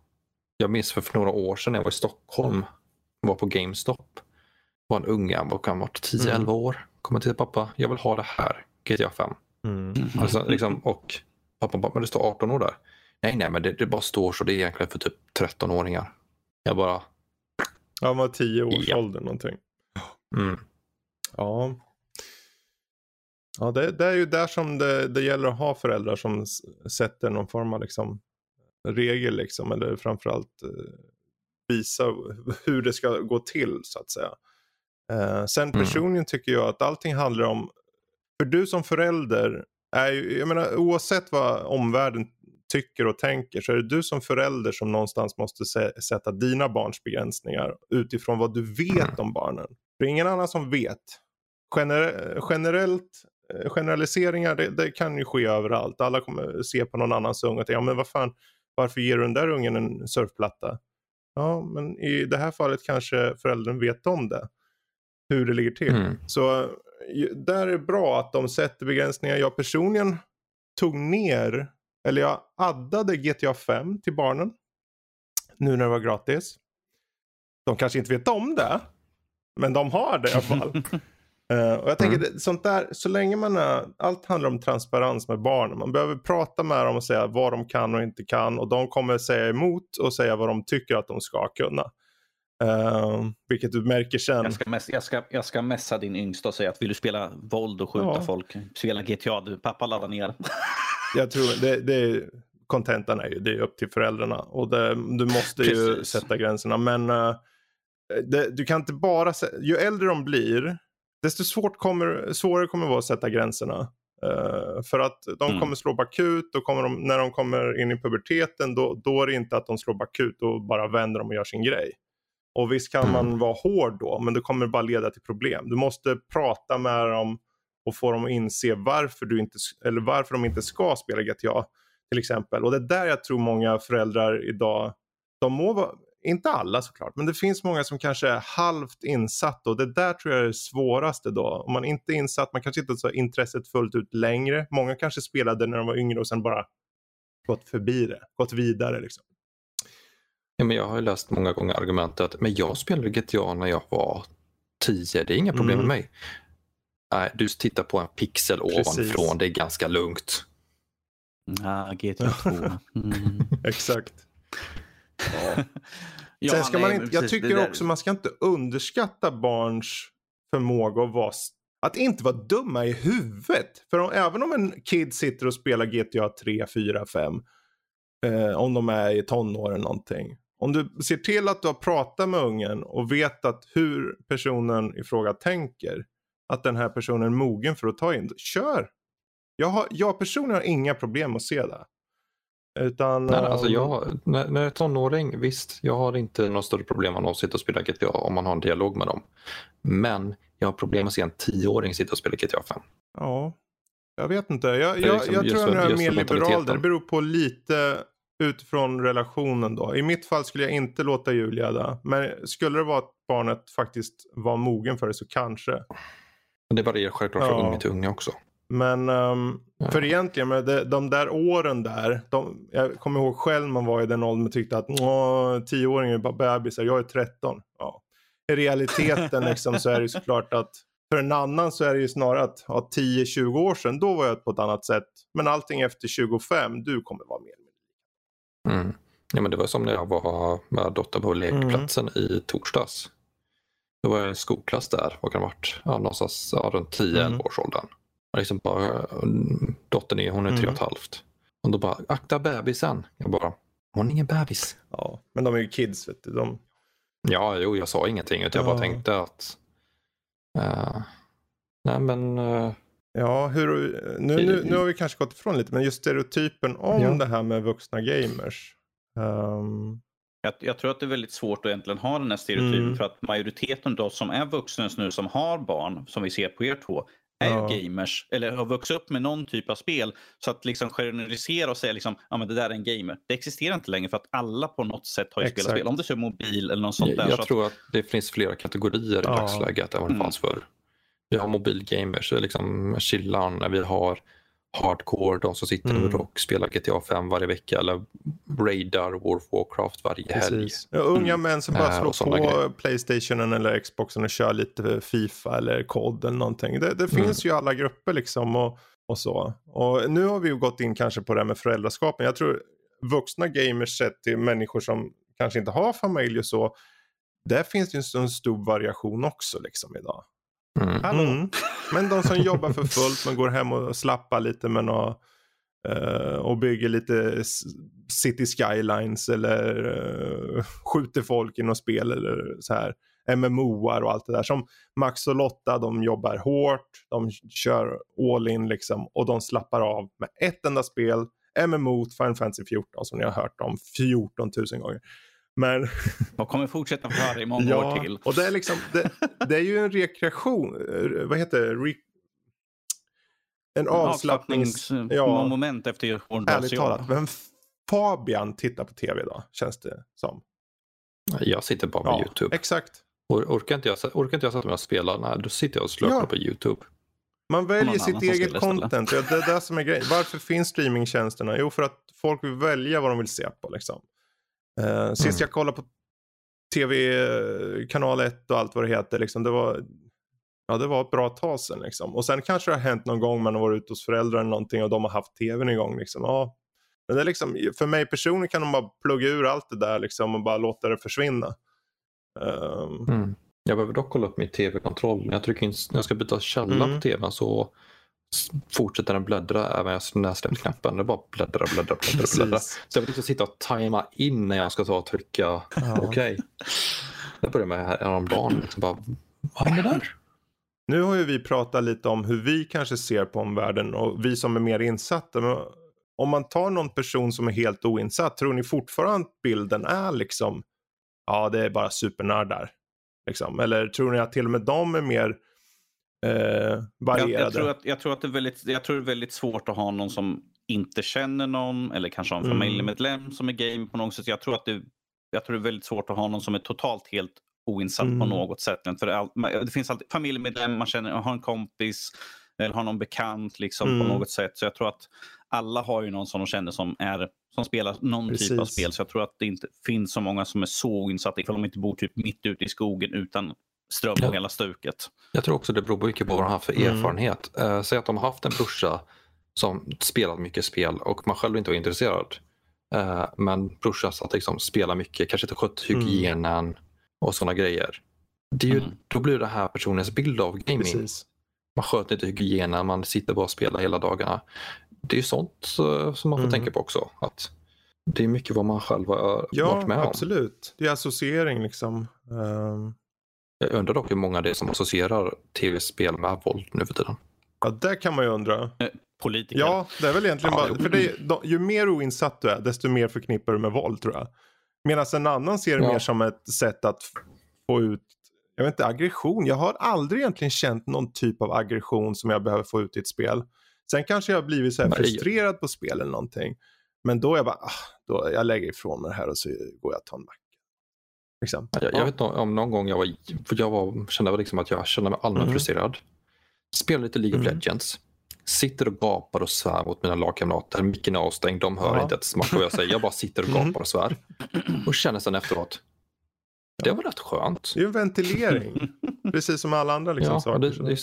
jag minns för, för några år sedan när jag var i Stockholm, var på GameStop. var en unge, han var kan varit 10-11 mm. år. Kommer till pappa, jag vill ha det här, GTA 5. Mm. Alltså, liksom, och pappa bara, men det står 18 år där. Nej, nej, men det, det bara står så. Det är egentligen för typ 13-åringar. Jag bara... Ja, han var 10 års ja. ålder någonting. Mm. Ja. Ja, det, det, är ju där som det, det gäller att ha föräldrar som sätter någon form av liksom regel liksom. Eller framförallt eh, visa hur det ska gå till så att säga. Eh, sen mm. personligen mm. tycker jag att allting handlar om, för du som förälder är ju, jag menar oavsett vad omvärlden tycker och tänker så är det du som förälder som någonstans måste sätta dina barns begränsningar utifrån vad du vet mm. om barnen. Det är ingen annan som vet. Gener generellt, eh, generaliseringar det, det, kan ju ske överallt. Alla kommer se på någon annans unge och tänka, ja men vad fan, varför ger du den där ungen en surfplatta? Ja, men i det här fallet kanske föräldern vet om det. Hur det ligger till. Mm. Så där är det bra att de sätter begränsningar. Jag personligen tog ner, eller jag addade GTA 5 till barnen. Nu när det var gratis. De kanske inte vet om det. Men de har det i alla fall. uh, *laughs* och jag tänker, mm. sånt där, så länge man är, allt handlar om transparens med barnen. Man behöver prata med dem och säga vad de kan och inte kan. Och de kommer säga emot och säga vad de tycker att de ska kunna. Uh, vilket du märker sen. Jag ska, mess, jag, ska, jag ska messa din yngsta och säga att vill du spela våld och skjuta ja. folk, spela GTA, du, pappa laddar ner. *laughs* jag tror det, det kontentan är ju, det är upp till föräldrarna och det, du måste ju Precis. sätta gränserna. Men uh, det, du kan inte bara, ju äldre de blir, desto svårt kommer, svårare kommer det vara att sätta gränserna. Uh, för att de mm. kommer slå bakut och kommer de, när de kommer in i puberteten då, då är det inte att de slår bakut och bara vänder dem och gör sin grej. Och visst kan man mm. vara hård då, men det kommer bara leda till problem. Du måste prata med dem och få dem att inse varför, du inte, eller varför de inte ska spela GTA till exempel. Och det är där jag tror många föräldrar idag, de må vara, inte alla såklart, men det finns många som kanske är halvt insatta och det där tror jag är det svåraste då. Om man inte är insatt, man kanske inte har intresset fullt ut längre. Många kanske spelade när de var yngre och sen bara gått förbi det, gått vidare liksom. Ja, men jag har ju läst många gånger argumentet men jag spelade GTA när jag var 10, det är inga problem mm. med mig. Nej, du tittar på en pixel Precis. ovanifrån, det är ganska lugnt. Ja, GTA 2. Mm. *laughs* Exakt. Ja. ja, Sen ska nej, man inte, jag tycker också man ska inte underskatta barns förmåga att vara att inte vara dumma i huvudet. För om, även om en kid sitter och spelar GTA 3, 4, 5. Eh, om de är i tonåren någonting. Om du ser till att du har pratat med ungen och vet att hur personen i fråga tänker. Att den här personen är mogen för att ta in. Kör! Jag, har, jag personligen har inga problem att se det. Utan, nej, alltså jag, när, när jag är tonåring, visst, jag har inte något större problem med att sitta och spela GTA om man har en dialog med dem. Men jag har problem att se en tioåring sitta och spela GTA 5. Ja, jag vet inte. Jag, jag, liksom, jag tror jag är mer liberal. Det beror på lite utifrån relationen då. I mitt fall skulle jag inte låta Julia det. Men skulle det vara att barnet faktiskt var mogen för det så kanske. Men det varierar självklart ja. från unge till unge också. Men um, ja. för egentligen, med de, de där åren där. De, jag kommer ihåg själv man var i den åldern och tyckte att tioåringar är bara bebisar, jag är 13. Ja. I realiteten *laughs* liksom, så är det såklart att för en annan så är det ju snarare att ja, 10-20 år sedan, då var jag på ett annat sätt. Men allting efter 25, du kommer vara mer Mm. Ja, men det var som när jag var med dottern på lekplatsen mm. i torsdags. Då var i skolklass där, vad kan det ha varit? Ja, någonstans ja, runt 10-11 mm. års åldern. Och liksom bara, dottern är, hon är tre och ett mm. halvt. Och då bara, akta bebisen. Jag bara, hon är ingen bebis. Ja, men de är ju kids vet du. De... Ja, jo, jag sa ingenting utan jag bara tänkte att uh, nej men uh, Ja, hur, nu, nu, nu har vi kanske gått ifrån lite, men just stereotypen om ja. det här med vuxna gamers. Um... Jag, jag, tror att det är väldigt svårt att egentligen ha den här stereotypen mm. för att majoriteten av som är vuxna nu som har barn, som vi ser på er två, är ja. gamers eller har vuxit upp med någon typ av spel. Så att liksom generalisera och säga liksom, ja men det där är en gamer. Det existerar inte längre för att alla på något sätt har ju spelat spel. Om det är mobil eller något sånt jag, där. Jag tror att... att det finns flera kategorier i ja. dagsläget än vad det mm. fanns förr. Vi har mobilgamers, liksom chillan, vi har hardcore, de som sitter mm. och spelar GTA 5 varje vecka eller raidar War of Warcraft varje Precis. helg. Ja, unga män som bara äh, slår på grejer. Playstationen eller Xboxen och kör lite Fifa eller COD eller någonting. Det, det mm. finns ju alla grupper liksom och, och så. Och nu har vi ju gått in kanske på det här med föräldraskap. jag tror vuxna gamers sett till människor som kanske inte har familj och så. Där finns det ju en stor variation också liksom idag. Mm. Mm. Men de som jobbar för fullt men går hem och slappar lite med något, uh, och bygger lite city skylines eller uh, skjuter folk i något spel eller så här. MMOar och allt det där. Som Max och Lotta, de jobbar hårt, de kör all in liksom och de slappar av med ett enda spel, MMO Final Fantasy 14 som ni har hört om 14 000 gånger. Men... Jag kommer fortsätta få höra i många *laughs* ja, år till. Och det är, liksom, det, det är ju en rekreation, eh, vad heter det? Re, en avslappnings... Ja, moment efter Ärligt talat, vem Fabian tittar på tv idag, känns det som. Jag sitter bara med ja, YouTube. Exakt. Or orkar, inte jag, orkar inte jag sätta mig och spela, nej, då sitter jag och slökar ja. på YouTube. Man väljer sitt eget content. Ja, det är det som är grejen. Varför finns streamingtjänsterna? Jo, för att folk vill välja vad de vill se på. Liksom. Uh, sist mm. jag kollade på tv, kanal 1 och allt vad det heter, liksom, det, var, ja, det var ett bra tag sedan. Liksom. Och sen kanske det har hänt någon gång man har varit ute hos föräldrar eller någonting och de har haft tvn igång. Liksom. Ja, men det är liksom, för mig personligen kan de bara plugga ur allt det där liksom, och bara låta det försvinna. Um... Mm. Jag behöver dock kolla upp min tv-kontroll. När jag, trycker in, när jag ska byta källa mm. på tvn så fortsätter den bläddra även när jag släppt knappen. Det bara bläddra, bläddra, bläddra, bläddra. Så jag vill liksom sitta och tajma in när jag ska ta och trycka ja. okej. Okay. Jag började med häromdagen. Liksom bara, vad händer där? Nu har ju vi pratat lite om hur vi kanske ser på omvärlden och vi som är mer insatta. Men om man tar någon person som är helt oinsatt, tror ni fortfarande att bilden är liksom, ja det är bara supernördar? Liksom. Eller tror ni att till och med de är mer eh, varierade? Jag, jag, tror att, jag, tror att det är väldigt, jag tror det är väldigt svårt att ha någon som inte känner någon eller kanske har en mm. familjemedlem som är game på något sätt. Jag tror att det, jag tror det är väldigt svårt att ha någon som är totalt helt oinsatt mm. på något sätt. För det, all, det finns alltid familjemedlem, man känner, har en kompis eller har någon bekant liksom mm. på något sätt. Så jag tror att alla har ju någon som de känner som, är, som spelar någon Precis. typ av spel. Så jag tror att det inte finns så många som är så insatta ifall de inte bor typ mitt ute i skogen utan ström och hela stuket. Jag tror också det beror mycket på vad de har för mm. erfarenhet. Uh, säg att de har haft en brorsa som spelat mycket spel och man själv inte var intresserad. Uh, men brorsan satt liksom spela mycket, kanske inte skött mm. hygienen mm. och sådana grejer. Det är ju, mm. Då blir det här personens bild av gaming. Precis. Man sköter inte hygienen, man sitter bara och spelar hela dagarna det är sånt som man får mm. tänka på också. Att det är mycket vad man själv har ja, varit med om. Ja, absolut. Det är associering liksom. Um... Jag undrar dock hur många det är som associerar tv-spel med våld nu för tiden. Ja, det kan man ju undra. Eh, politiker. Ja, det är väl egentligen ja, bara, för det, ju mer oinsatt du är, desto mer förknippar du med våld tror jag. Medan en annan ser det ja. mer som ett sätt att få ut, jag vet inte, aggression. Jag har aldrig egentligen känt någon typ av aggression som jag behöver få ut i ett spel. Sen kanske jag har blivit så här frustrerad på spel eller någonting. Men då är jag bara, ah, då, jag lägger ifrån mig det här och så går jag och tar en macka. Liksom. Jag, jag, vet om någon gång jag var, jag var, kände liksom att jag kände mig allmänt mm. frustrerad. Spelade lite League of mm. Legends. Sitter och gapar och svär mot mina lagkamrater. Micken är avstängd, de hör ja. inte ett smack vad jag säger. Jag bara sitter och mm. gapar och svär. Och känner sen efteråt, det var rätt skönt. Det är en ventilering. *laughs* Precis som alla andra liksom, ja, saker. Det, det,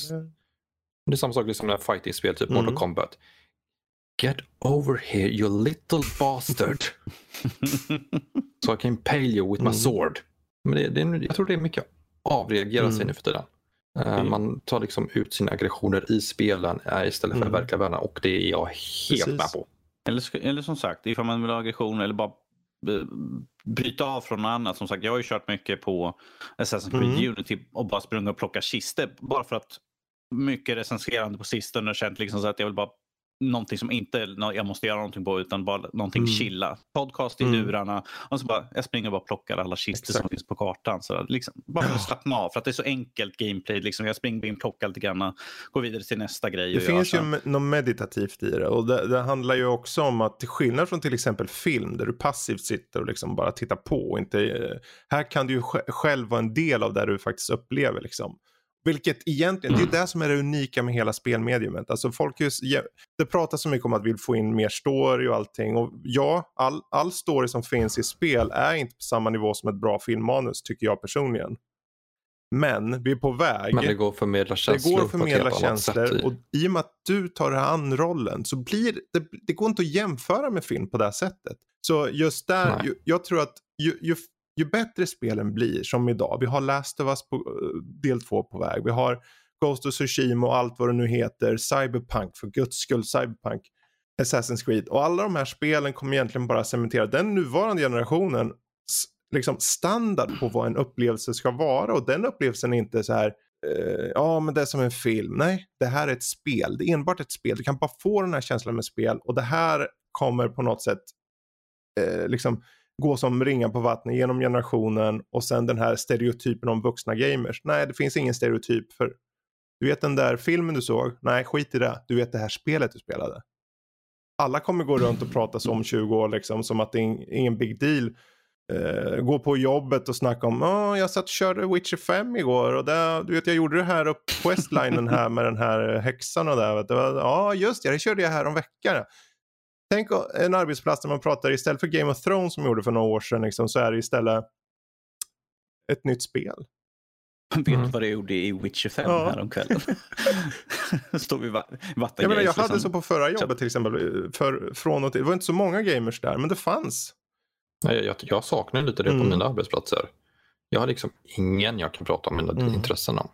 det är samma sak liksom när fighting-spel, typ mm. Mortal Kombat. Get over here you little bastard. *laughs* so I can pale you with my mm. sword. Men det, det, jag tror det är mycket avreagera mm. sig nu för tiden. Uh, man tar liksom ut sina aggressioner i spelen uh, istället för mm. verkliga vänner och det är jag helt Precis. med på. Eller, eller som sagt, ifall man vill ha aggression eller bara bryta av från något annat. Som sagt, jag har ju kört mycket på Assassin's Creed mm. Unity och bara sprungit och plockat kister bara för att mycket recenserande på sistone och känt liksom så att jag vill bara någonting som inte jag måste göra någonting på utan bara någonting mm. chilla. Podcast i mm. lurarna och så bara jag springer och bara plockar alla kistor som finns på kartan. Så liksom, bara för att slappna av för att det är så enkelt gameplay. Liksom, jag springer in, plockar lite grann, går vidare till nästa grej. Det finns ju något meditativt i det och det, det, handlar ju också om att till skillnad från till exempel film där du passivt sitter och liksom bara tittar på. Inte, här kan du ju själv vara en del av det du faktiskt upplever. Liksom. Vilket egentligen, det är mm. det som är det unika med hela spelmediumet. Alltså folk just, det pratas så mycket om att vi vill få in mer story och allting. Och ja, all, all story som finns i spel är inte på samma nivå som ett bra filmmanus tycker jag personligen. Men vi är på väg. Men det går att förmedla känslor. Det går att förmedla känslor. Och i och med att du tar an rollen så blir det, det går inte att jämföra med film på det här sättet. Så just där, ju, jag tror att ju, ju ju bättre spelen blir, som idag, vi har Last of Us på, eh, del 2 på väg, vi har Ghost of Tsushima och allt vad det nu heter, Cyberpunk, för guds skull, Cyberpunk, Assassin's Creed och alla de här spelen kommer egentligen bara cementera den nuvarande generationen liksom standard på vad en upplevelse ska vara och den upplevelsen är inte så här Uh, ja men det är som en film. Nej, det här är ett spel. Det är enbart ett spel. Du kan bara få den här känslan med spel och det här kommer på något sätt eh, liksom gå som ringar på vattnet genom generationen och sen den här stereotypen om vuxna gamers. Nej, det finns ingen stereotyp för du vet den där filmen du såg? Nej, skit i det. Du vet det här spelet du spelade. Alla kommer gå runt och prata så om 20 år liksom som att det är ingen big deal. Uh, gå på jobbet och snacka om oh, jag satt och körde Witcher 5 igår och där, du vet jag gjorde det här upp på här med den här häxan och där. Ja just det, det körde jag här om veckan. Tänk en arbetsplats där man pratar istället för Game of Thrones som gjorde för några år sedan liksom, så är det istället ett nytt spel. Vet du mm. vad jag gjorde i Witcher 5 ja. häromkvällen? *laughs* Står vi vattengrej. Jag, menar, jag hade så på förra jobbet till exempel. För, från och till. Det var inte så många gamers där men det fanns. Nej, jag, jag saknar lite det mm. på mina arbetsplatser. Jag har liksom ingen jag kan prata om mina mm. intressen om.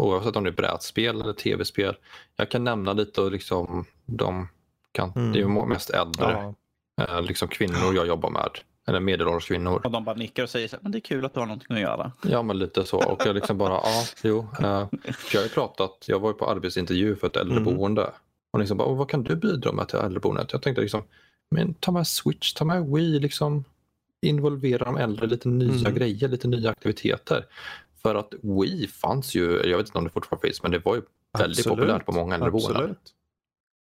Oavsett om det är brädspel eller tv-spel. Jag kan nämna lite och liksom de kan, mm. det är ju mest äldre ja. Eh, liksom kvinnor jag jobbar med. Eller medelålders kvinnor. Och de bara nickar och säger att det är kul att du har någonting att göra. Ja men lite så. Och jag liksom bara, ja, jo. Eh, jag har ju pratat, jag var ju på arbetsintervju för ett äldreboende. Mm. Och liksom bara, vad kan du bidra med till äldreboendet? Jag tänkte liksom, men ta med Switch, ta med Wii, liksom involvera de äldre lite nya mm. grejer, lite nya aktiviteter. För att Wii fanns ju, jag vet inte om det fortfarande finns, men det var ju väldigt Absolut. populärt på många äldreboenden. Absolut.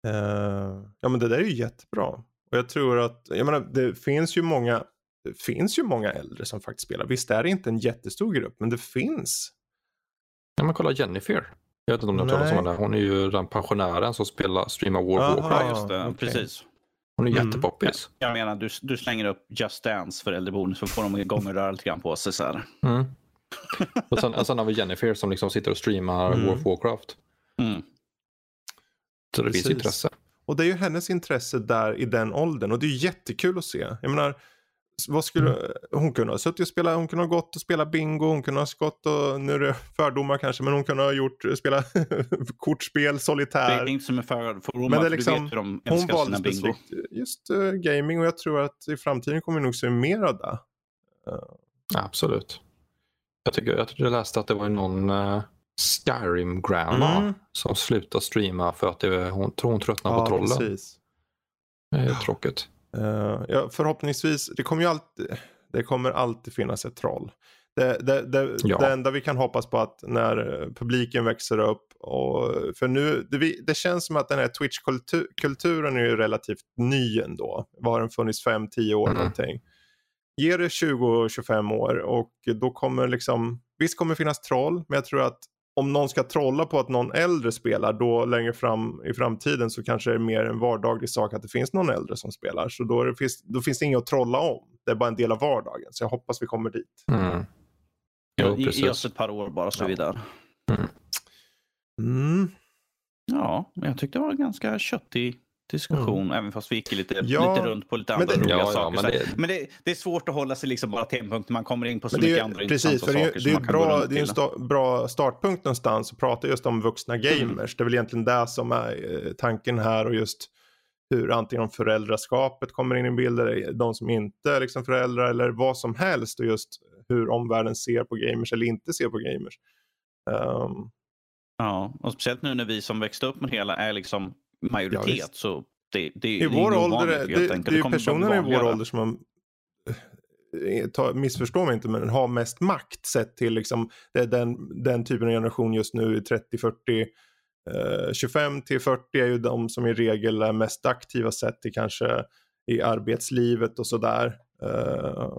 Uh, ja men det där är ju jättebra. Och jag tror att, jag menar det finns ju många, det finns ju många äldre som faktiskt spelar. Visst är det inte en jättestor grupp, men det finns. Ja men kolla Jennifer. Jag vet inte om du har talat om henne. Hon är ju den pensionären som spelar streamar War of Warcraft. just det. Okay. Precis. Hon är mm. jättepoppis. Jag menar, du, du slänger upp Just Dance för äldreboende så får de igång och röra lite grann på sig. Så här. Mm. *laughs* och sen, sen har vi Jennifer som liksom sitter och streamar mm. War of Warcraft. Mm. Så det Precis. finns intresse. Och det är ju hennes intresse där i den åldern och det är jättekul att se. Jag menar, vad skulle, mm. hon kunde ha suttit och spelat, hon kunde ha gått och spelat bingo, hon kunde ha gått och, nu är det fördomar kanske, men hon kunde ha gjort, spela *laughs* kortspel, solitär. Det är inte som är fördomar, men det är liksom, för hon valde specifikt just uh, gaming och jag tror att i framtiden kommer vi nog se mer av det. Uh. Absolut. Jag tycker, jag tycker jag läste att det var någon uh, Skyrim Grandma mm. som slutade streama för att det, hon tror hon tröttnade ja, på trollen. Precis. Det är tråkigt. Uh, ja, förhoppningsvis, det kommer ju alltid, det kommer alltid finnas ett troll. Det, det, det, ja. det enda vi kan hoppas på att när publiken växer upp och för nu, det, det känns som att den här Twitch-kulturen är ju relativt ny ändå. Var den funnits 5-10 år mm. någonting. Ge det 20-25 år och då kommer liksom, visst kommer det finnas troll, men jag tror att om någon ska trolla på att någon äldre spelar då längre fram i framtiden så kanske det är mer en vardaglig sak att det finns någon äldre som spelar. Så då, det finns, då finns det inget att trolla om. Det är bara en del av vardagen. Så jag hoppas vi kommer dit. Mm. Jo, Ge oss ett par år bara så är vi där. Mm. Mm. Ja, jag tyckte det var en ganska köttig diskussion, mm. även fast vi gick lite, ja, lite runt på lite andra det, roliga ja, saker. Ja, men, det, men det, det, är svårt att hålla sig liksom bara till en punkt man kommer in på så mycket andra precis, intressanta för saker. Det, är, det är, bra, det är en sta, bra startpunkt någonstans att prata just om vuxna mm. gamers. Mm. Det är väl egentligen det som är eh, tanken här och just hur antingen föräldraskapet kommer in i bilden, de som inte är liksom föräldrar eller vad som helst och just hur omvärlden ser på gamers eller inte ser på gamers. Um, ja, och speciellt nu när vi som växte upp med hela är liksom majoritet. Ja, så det, det, I vår ålder, det, det, det, är ju personerna i vår ålder som man eh, ta, missförstå mig inte, men har mest makt sett till liksom, det den, den typen av generation just nu 30, 40, eh, 25 till 40 är ju de som i regel är mest aktiva sett till kanske i arbetslivet och sådär. Eh,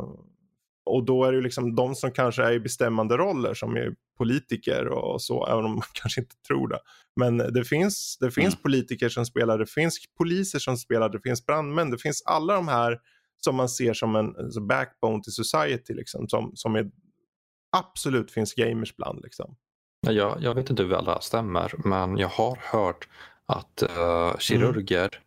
och då är det ju liksom de som kanske är i bestämmande roller som är politiker och så, även om man *laughs* kanske inte tror det. Men det finns, det finns mm. politiker som spelar, det finns poliser som spelar, det finns brandmän, det finns alla de här som man ser som en alltså backbone till society liksom, som, som är, absolut finns gamers bland liksom. Jag, jag vet inte hur väl det här stämmer, men jag har hört att uh, kirurger mm.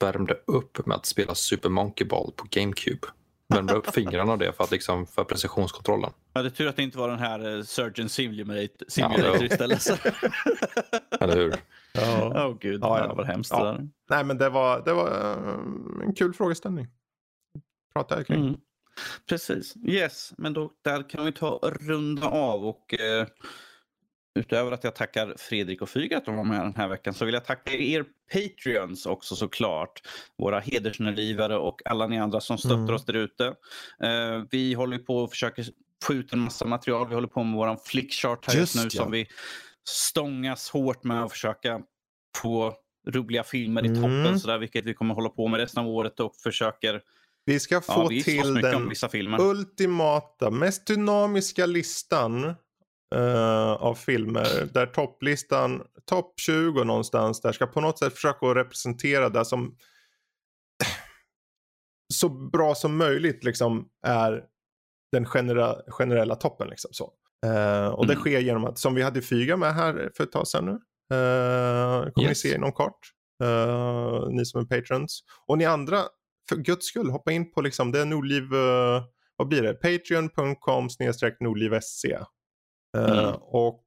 värmde upp med att spela Super Monkey Ball på GameCube värma upp fingrarna av det för, att liksom, för precisionskontrollen. Ja, det är tur att det inte var den här uh, Surgeon Simulator, simulator ja, istället. *laughs* Eller hur? Ja. Oh, gud, ja, ja. det var hemskt ja. där. Nej, men det var, det var uh, en kul frågeställning. Prata kring. Mm. Precis. Yes, men då, där kan vi ta runda av och uh, utöver att jag tackar Fredrik och Fyg att de var med den här veckan så vill jag tacka er Patreons också såklart. Våra hedersnedrivare och alla ni andra som stöttar Mm. oss där ute. Eh, vi håller på och försöker få ut en massa material. Vi håller på med våran flickchart här just, Just nu ja. som vi stångas hårt med att försöka få roliga filmer i Mm. toppen, så där, vilket vi kommer hålla på med resten av året och försöker Vi ska få ja, vi till den ultimata, mest dynamiska listan eh, av filmer. Där topplistan, topp 20 någonstans, där ska på något sätt försöka representera det som *clears throat* så bra som möjligt liksom är den genera, generella toppen. Liksom, så. Eh, och det Mm. sker genom att, som vi hade Fyga med här för ett tag sedan nu. Uh, kommer ni Yes. se inom kort. Eh, ni som är patrons. Och ni andra, för guds skull, hoppa in på liksom, det är Nordliv, vad blir det? Patreon.com snedstreck nordliv.sc. Eh, Mm. Och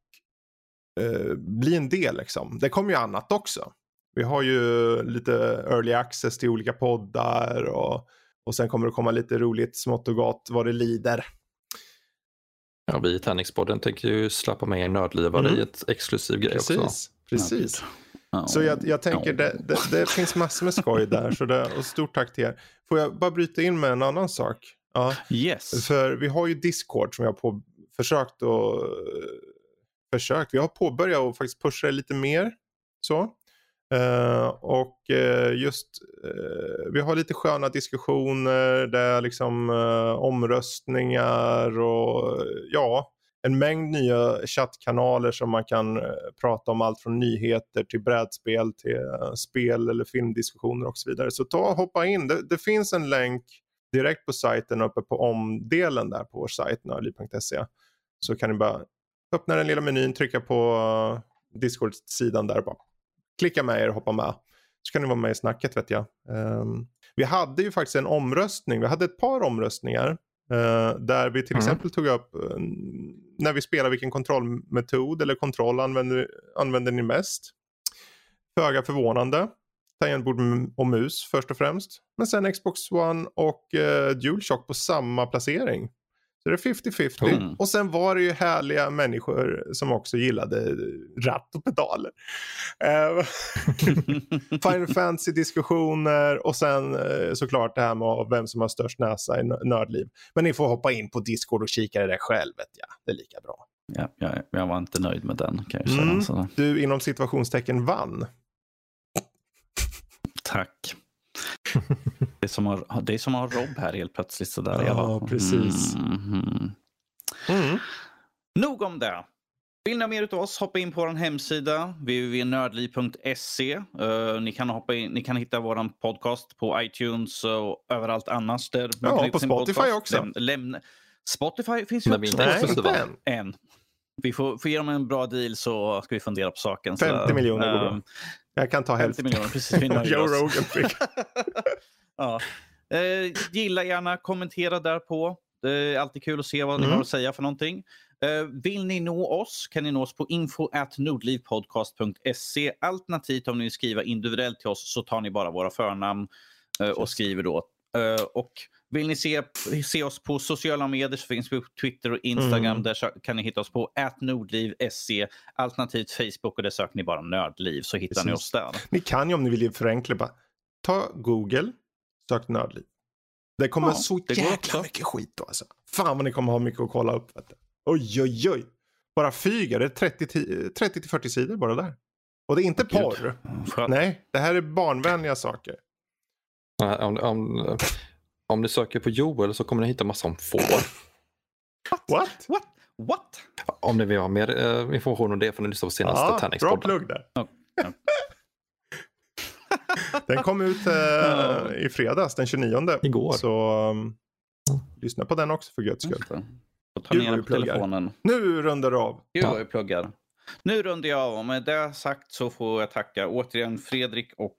eh, bli en del liksom. Det kommer ju annat också. Vi har ju lite early access till olika poddar och, och sen kommer det komma lite roligt smått och gott vad det lider. Ja, vi i Tärningspodden tänker ju släppa med er nördlivare Mm. i ett exklusiv grej också. Precis, precis. Ja. Så jag, jag tänker Ja. det, det, det finns massor med skoj där. Så det, och stort tack till er. Får jag bara bryta in med en annan sak? Ja, Yes. för vi har ju Discord som jag har på, försökt och eh, försökt. Vi har påbörjat och faktiskt pusha lite mer. Så. Uh, och uh, just uh, vi har lite sköna diskussioner. där liksom omröstningar och ja, en mängd nya chattkanaler som man kan prata om allt från nyheter till brädspel till spel eller filmdiskussioner och så vidare. Så ta och hoppa in. Det, det finns en länk direkt på sajten uppe på omdelen där på vår sajt nördliv.se. Så kan ni bara öppna den lilla menyn, trycka på uh, Discord-sidan där och bara klicka med er och hoppa med. Så kan ni vara med i snacket vet jag. Ehm, vi hade ju faktiskt en omröstning, vi hade ett par omröstningar eh, där vi till Mm. exempel tog upp eh, när vi spelar vilken kontrollmetod eller kontroll använder, använder ni mest. Föga förvånande. Tangentbord och mus först och främst. Men sen Xbox One och eh, DualShock på samma placering. Så det är 50-50. Mm. Och sen var det ju härliga människor som också gillade ratt och pedaler. Eh, *laughs* Final Fantasy-diskussioner och sen eh, såklart det här med vem som har störst näsa i nö- nördliv. Men ni får hoppa in på Discord och kika det själv. Vet jag. Det är lika bra. Ja, jag, jag var inte nöjd med den kan jag säga. Mm. Du inom situationstecken vann. tack. *laughs* Det är, som har, det är som att ha Rob här helt plötsligt. Sådär. Ja, jag bara, precis. mhm. Mm. Nog om det. Vill ni ha mer av oss, hoppa in på vår hemsida www.nördliv.se. Uh, ni, kan hoppa in, ni kan hitta vår podcast på iTunes och överallt annars. Där man Ja, på Spotify podcast. också. Läm, lämna, Spotify finns ju också. Nej, inte än. Än. Vi får, får ge dem en bra deal så ska vi fundera på saken. 50 sådär. miljoner går bra. Jag kan ta 50 hälften. miljoner, precis. *laughs* Joe. Rogan fick. *laughs* ja. eh, gilla gärna, kommentera där på. Det är alltid kul att se vad ni Mm. har att säga för någonting. Eh, vill ni nå oss kan ni nå oss på info nordlivpodcast.se. Alternativt om ni vill skriva individuellt till oss så tar ni bara våra förnamn eh, och skriver då. Eh, och vill ni se, se oss på sociala medier så finns vi på Twitter och Instagram. Mm. Där kan ni hitta oss på nordliv.se. Alternativt Facebook och där söker ni bara Nördliv så hittar ni Precis. oss där. Ni kan ju om ni vill förenkla bara ta Google, sök nördliv. Det kommer Ja, så det jäkla mycket skit då alltså. Fan vad ni kommer ha mycket att kolla upp. Vet du. Oj oj oj. Bara fyga, det är 30 till- 30 till 40 sidor bara där. Och det är inte Gud. porr. Nej, det här är barnvänliga saker. Om, om, om ni söker på Joel så kommer ni hitta massa om får. What? What? What? Om ni vill ha mer eh, information om det får ni lyssna på senaste Ja, bra Tärningspodden. plugg där. Ja. *laughs* Den kom ut eh, i fredags den 29. Igår. Så um, lyssna på den också för guds skull. Ta ner på pluggar. telefonen. Nu rundar du av. Gud Ja. vad vi pluggar. Nu rundar jag av och med det sagt så får jag tacka återigen Fredrik och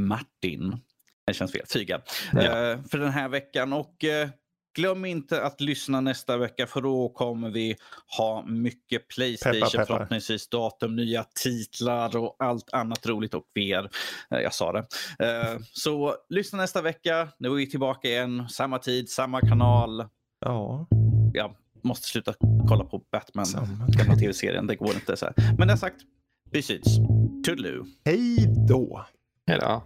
Martin. Det känns fel. Fyga. Ja. Eh, för den här veckan. Och eh, glöm inte att lyssna nästa vecka för då kommer vi ha mycket Playstation. Peppar, peppar. Förhoppningsvis datum, nya titlar och allt annat roligt och VR. Eh, jag sa det. Så lyssna nästa vecka. Nu är vi tillbaka igen. Samma tid, samma kanal. Ja. Ja, måste sluta kolla på Batman, Samma. gamla tv-serien. Det går inte. så här. Men det sagt, vi syns. Toodaloo. Hej då! Hej då.